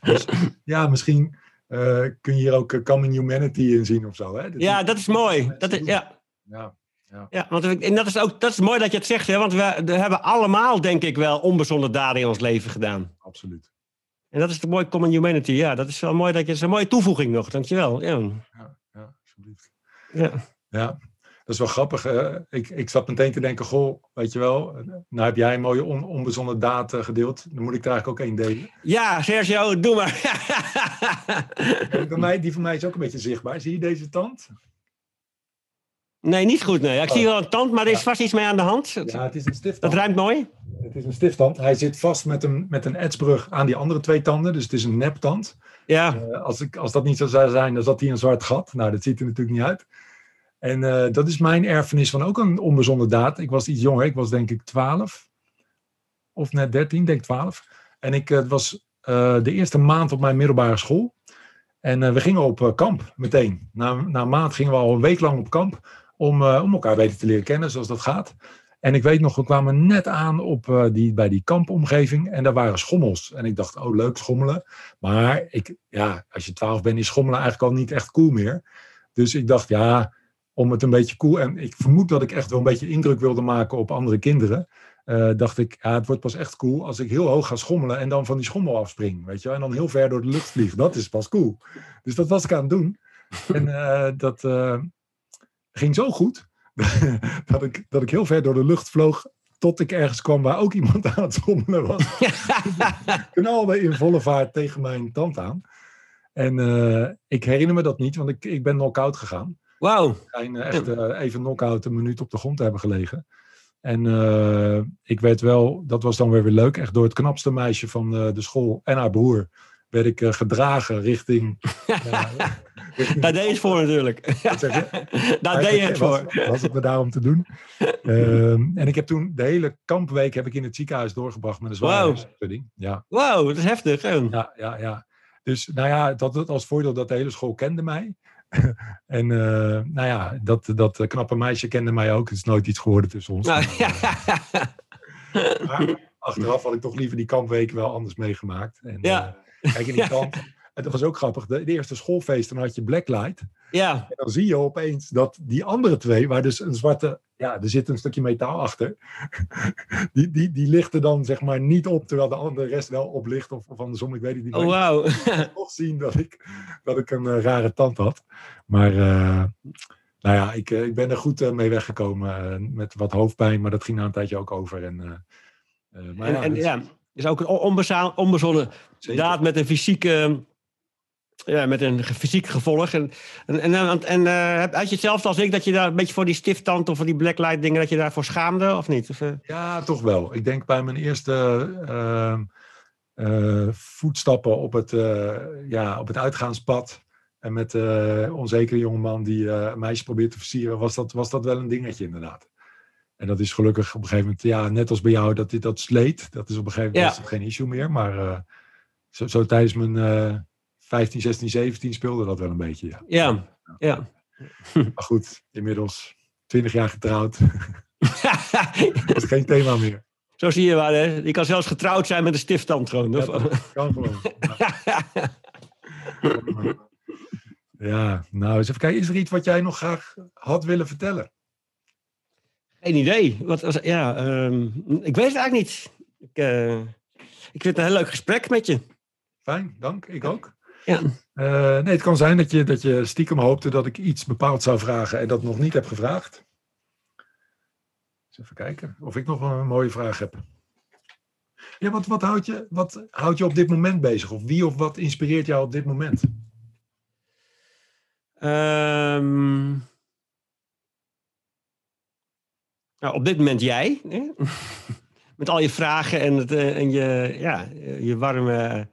[LAUGHS] dus, ja, misschien uh, kun je hier ook Common Humanity in zien of zo. Hè? Dat ja, dat is mooi. Dat is, ja. Ja. Ja. ja, want en dat is ook dat is mooi dat je het zegt, hè? want we, we hebben allemaal, denk ik, wel onbezonde daden in ons leven gedaan. Absoluut. En dat is de mooie common humanity. Ja, dat is wel mooi. Dat je, dat is een mooie toevoeging nog. Dankjewel. Ja, ja, ja alsjeblieft. Ja. ja. dat is wel grappig. ik, ik zat meteen te denken, goh, weet je wel, nou heb jij een mooie on, onbezonnen daad gedeeld. Dan moet ik er eigenlijk ook één delen. Ja, Sergio, doe maar. [LAUGHS] Kijk, bij mij, die van mij is ook een beetje zichtbaar. Zie je deze tand? Nee, niet goed. Nee. Ik zie wel een tand, maar er is Ja. vast iets mee aan de hand. Ja, het is een Dat stifttand. ruimt mooi. Het is een stifttand. Hij zit vast met een, met een etsbrug aan die andere twee tanden. Dus het is een neptand. Ja. Eh, als, ik, als dat niet zo zou zijn, dan zat hij een zwart gat. Nou, dat ziet er natuurlijk niet uit. En eh, dat is mijn erfenis van ook een onbezonnen daad. Ik was iets jonger. Ik was denk ik 12. Of net 13, denk 12. En ik eh, het was de eerste maand op mijn middelbare school. En we gingen op kamp meteen. Na, na een maand gingen we al een week lang op kamp. Om, eh, om elkaar beter te leren kennen, zoals dat gaat. En ik weet nog, we kwamen net aan op, eh, die, bij die kampomgeving. En daar waren schommels. En ik dacht, oh leuk, schommelen. Maar ik, ja, als je twaalf bent, is schommelen eigenlijk al niet echt cool meer. Dus ik dacht, ja, om het een beetje cool. En ik vermoed dat ik echt wel een beetje indruk wilde maken op andere kinderen. eh, dacht ik, ja, het wordt pas echt cool als ik heel hoog ga schommelen en dan van die schommel afspring. Weet je? En dan heel ver door de lucht vlieg. Dat is pas cool. Dus dat was ik aan het doen. En dat ging zo goed [LAUGHS] dat, ik, dat ik heel ver door de lucht vloog. Tot ik ergens kwam waar ook iemand [LAUGHS] aan het schommelen was [LAUGHS] knalde in volle vaart tegen mijn tand aan. En eh, ik herinner me dat niet, want ik, ik ben knock-out gegaan. Wauw. Ik schijn eh, echt eh, even knock-out een minuut op de grond te hebben gelegen. En ik werd wel, dat was dan weer weer leuk, echt door het knapste meisje van de school en haar broer werd ik gedragen richting... eh, [LAUGHS] Daar deed je het voor natuurlijk. Wat zeg je? [LAUGHS] Daar deed je het was, voor. Was het me daarom te doen. [LAUGHS] Ehm, en ik heb toen de hele kampweek heb ik in het ziekenhuis doorgebracht met een zware Wauw. hersenschudding. Ja, Wauw, dat is heftig. hè? ja, ja, ja. Dus nou ja, dat had als voordeel dat de hele school kende mij. en eh, nou ja, dat, dat eh, knappe meisje kende mij ook. Het is nooit iets geworden tussen ons. Nou, Maar achteraf had ik toch liever die kampweken wel anders meegemaakt. En, Ja. eh, kijk, in die kamp, en dat was ook grappig. De, de eerste schoolfeest, dan had je blacklight. ja. En dan zie je opeens dat die andere twee, waar dus een zwarte, ja, er zit een stukje metaal achter, [LAUGHS] die, die, die lichten dan zeg maar niet op, terwijl de andere rest wel oplicht, of, of andersom, ik weet het niet. Oh, wauw. [LAUGHS] toch zien dat ik, dat ik een eh, rare tand had. Maar eh, nou ja, ik, eh, ik ben er goed mee weggekomen met wat hoofdpijn, maar dat ging na een tijdje ook over. En, maar En, ja, en is ja, is ook een onbezonnen daad met een fysieke. Ja, met een fysiek gevolg. En, en, en, en, en, eh, had je hetzelfde als ik, dat je daar een beetje voor die stifttand of voor die blacklight dingen, dat je daarvoor schaamde of niet? Of, eh, Ja, toch wel. Ik denk bij mijn eerste ehm, eh, voetstappen op het, ja, op het uitgaanspad. En met onzekere jongeman die een meisje probeert te versieren, was dat, was dat wel een dingetje inderdaad. En dat is gelukkig op een gegeven moment, ja, net als bij jou, dat dit dat sleet. Dat is op een gegeven moment Ja. geen issue meer. Maar zo, zo tijdens mijn 15, 16, 17 speelde dat wel een beetje. Ja. ja, ja. Maar goed, inmiddels 20 jaar getrouwd. [LAUGHS] dat is geen thema meer. Zo zie je wel, hè? Je kan zelfs getrouwd zijn met een stifttand gewoon. Ja, dat [LAUGHS] kan gewoon. Ja, nou eens even kijken. Is er iets wat jij nog graag had willen vertellen? Geen idee. Wat was, ja, ehm, ik weet het eigenlijk niet. Ik, eh, ik vind het een heel leuk gesprek met je. Fijn, dank. Ik ook. Ja. Eh, nee, het kan zijn dat je, dat je stiekem hoopte dat ik iets bepaald zou vragen en dat nog niet heb gevraagd. Eens even kijken of ik nog een mooie vraag heb. Ja, wat, wat, houdt je, wat houdt je op dit moment bezig? Of wie of wat inspireert jou op dit moment? Ehm, nou, op dit moment jij. Hè? [LAUGHS] met al je vragen en, het, eh, en je, ja, je warme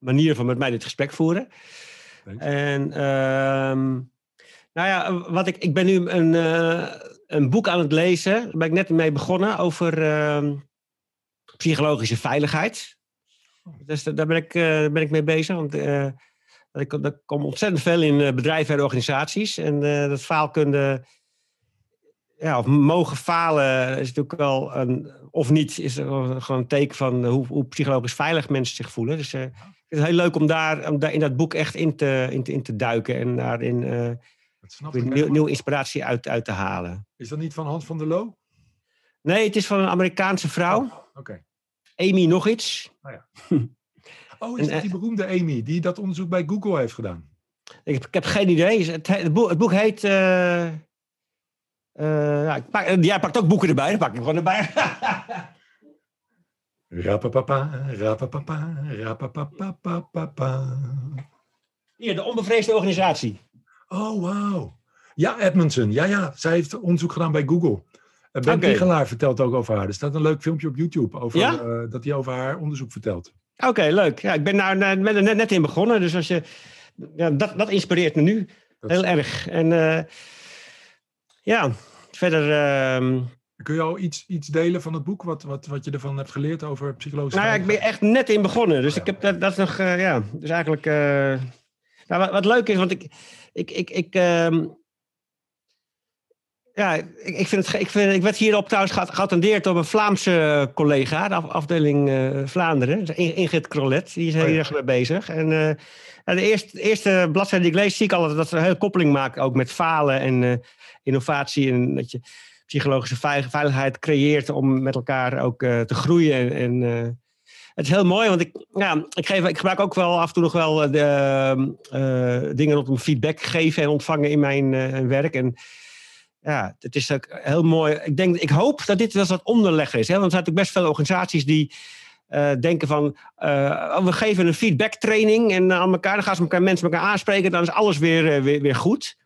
manier van met mij dit gesprek voeren. Thanks. En ehm, nou ja, wat ik, ik ben nu een, eh, een boek aan het lezen. Daar ben ik net mee begonnen over ehm, psychologische veiligheid. Dus da- daar ben ik, eh, ben ik mee bezig. Want eh, dat ik, dat komt ontzettend veel in bedrijven en organisaties. En dat faalkunde, ja, of mogen falen, is natuurlijk wel een, of niet, is gewoon een teken van hoe, hoe psychologisch veilig mensen zich voelen. Dus het is heel leuk om daar, om daar in dat boek echt in te, in te, in te duiken en daarin eh nieuw, nieuwe inspiratie uit, uit te halen. Is dat niet van Hans van der Loo? Nee, het is van een Amerikaanse vrouw, Oh, Oké. Amy nog iets. [LAUGHS] Oh, is En, dat die beroemde Amy die dat onderzoek bij Google heeft gedaan? Ik heb, ik heb geen idee. Het, het, boek, het boek heet. eh, ja, pak, jij pakt ook boeken erbij, dan pak ik hem gewoon erbij. [LAUGHS] Rapapapa, rapapapa, rapapapapapa. Hier, de onbevreesde organisatie. Oh, wauw. Ja, Edmondson. Ja, ja. Zij heeft onderzoek gedaan bij Google. Eh, Ben Oké. Tigelaar vertelt ook over haar. Er staat een leuk filmpje op YouTube over Ja? eh, dat hij over haar onderzoek vertelt. Oké, leuk. Ja, ik ben daar net, net, net in begonnen, dus als je, ja, dat, dat inspireert me nu Dat- heel erg. En eh, ja, verder... ehm, Kun je al iets, iets delen van het boek, wat, wat, wat je ervan hebt geleerd over psychologische Nou ja, ik ben echt net in begonnen. Dus Ja. ik heb dat, dat is nog, eh, ja. Dus eigenlijk. eh, nou, wat, wat leuk is, want ik. Ik, ik, ik, ehm, ja, ik, ik, vind het, ik, vind, ik werd hierop trouwens geat- geattendeerd door een Vlaamse collega, de af- afdeling eh, Vlaanderen, dus In- Ingrid Krolet, die is er Oh ja. heel erg mee bezig. En ja, de, eerste, eerste bladzijde die ik lees, zie ik altijd dat ze een hele koppeling maken, ook met falen en innovatie. En dat je psychologische vei- veiligheid creëert om met elkaar ook eh, te groeien. En, en, eh, het is heel mooi, want ik, ja, ik, geef, ik gebruik ook wel af en toe nog wel eh, de dingen rondom feedback geven en ontvangen in mijn werk. En ja, het is ook heel mooi. Ik, denk, ik hoop dat dit wel wat onderlegger is. Hè? Want er zijn natuurlijk best veel organisaties die denken van... oh, we geven een feedback training en aan elkaar, dan gaan ze elkaar, mensen elkaar aanspreken, dan is alles weer, weer, weer goed.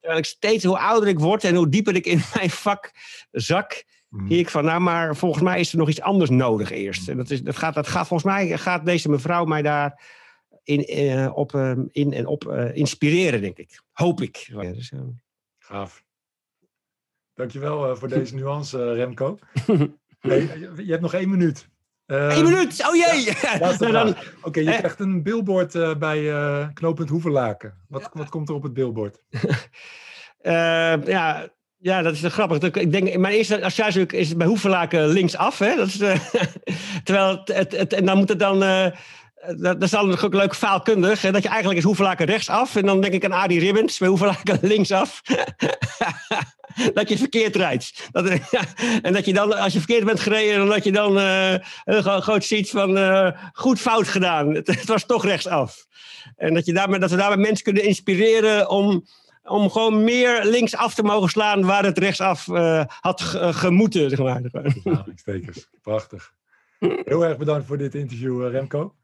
Terwijl ik steeds, hoe ouder ik word en hoe dieper ik in [LAUGHS] mijn vak zak, Mhm. zie ik van, nou, maar volgens mij is er nog iets anders nodig eerst. En dat, is, dat, gaat, dat gaat, volgens mij gaat deze mevrouw mij daar in, eh, op, eh, in en op eh, inspireren, denk ik. Hoop ik. Ja, dus, eh, Gaaf. Dankjewel eh, voor [LAUGHS] deze nuance, Remco. [LAUGHS] Hey, je hebt nog één minuut. Eh, Eén minuut! Oh jee! laatste [LAUGHS] Nou, dan, vraag. Oké, je eh. krijgt een billboard eh, bij eh knooppunt Hoevenlaken. Wat, wat komt er op het billboard? [LAUGHS] eh, ja, ja, dat is grappig. Ik- Ik denk, mijn eerste associatie is het bij Hoevelaken linksaf. Hè? Dat is, [LAUGHS] terwijl het, het, het- en dan moet het dan... eh, dat, is dan ook leuk faalkundig. Dat je eigenlijk is Hoevelaken rechtsaf. En dan denk ik aan Arie Ribbens bij Hoevelaken linksaf. [LAUGHS] dat je verkeerd rijdt. Dat, [LAUGHS] en dat je dan, als je verkeerd bent gereden, dat je dan heel gro- groot ziet van eh, goed fout gedaan. [LAUGHS] Het, was toch rechtsaf. En dat, je daarmee, dat we daarmee mensen kunnen inspireren om, om gewoon meer linksaf te mogen slaan waar het rechtsaf eh, had ge- gemoeten. Zeg maar. Prachtig. Heel erg bedankt voor dit interview, Remco.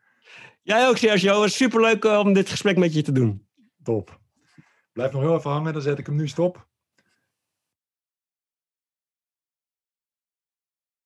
Jij ook, Sergio. Was superleuk eh, om dit gesprek met je te doen. Top. Blijf nog heel even hangen, dan zet ik hem nu stop.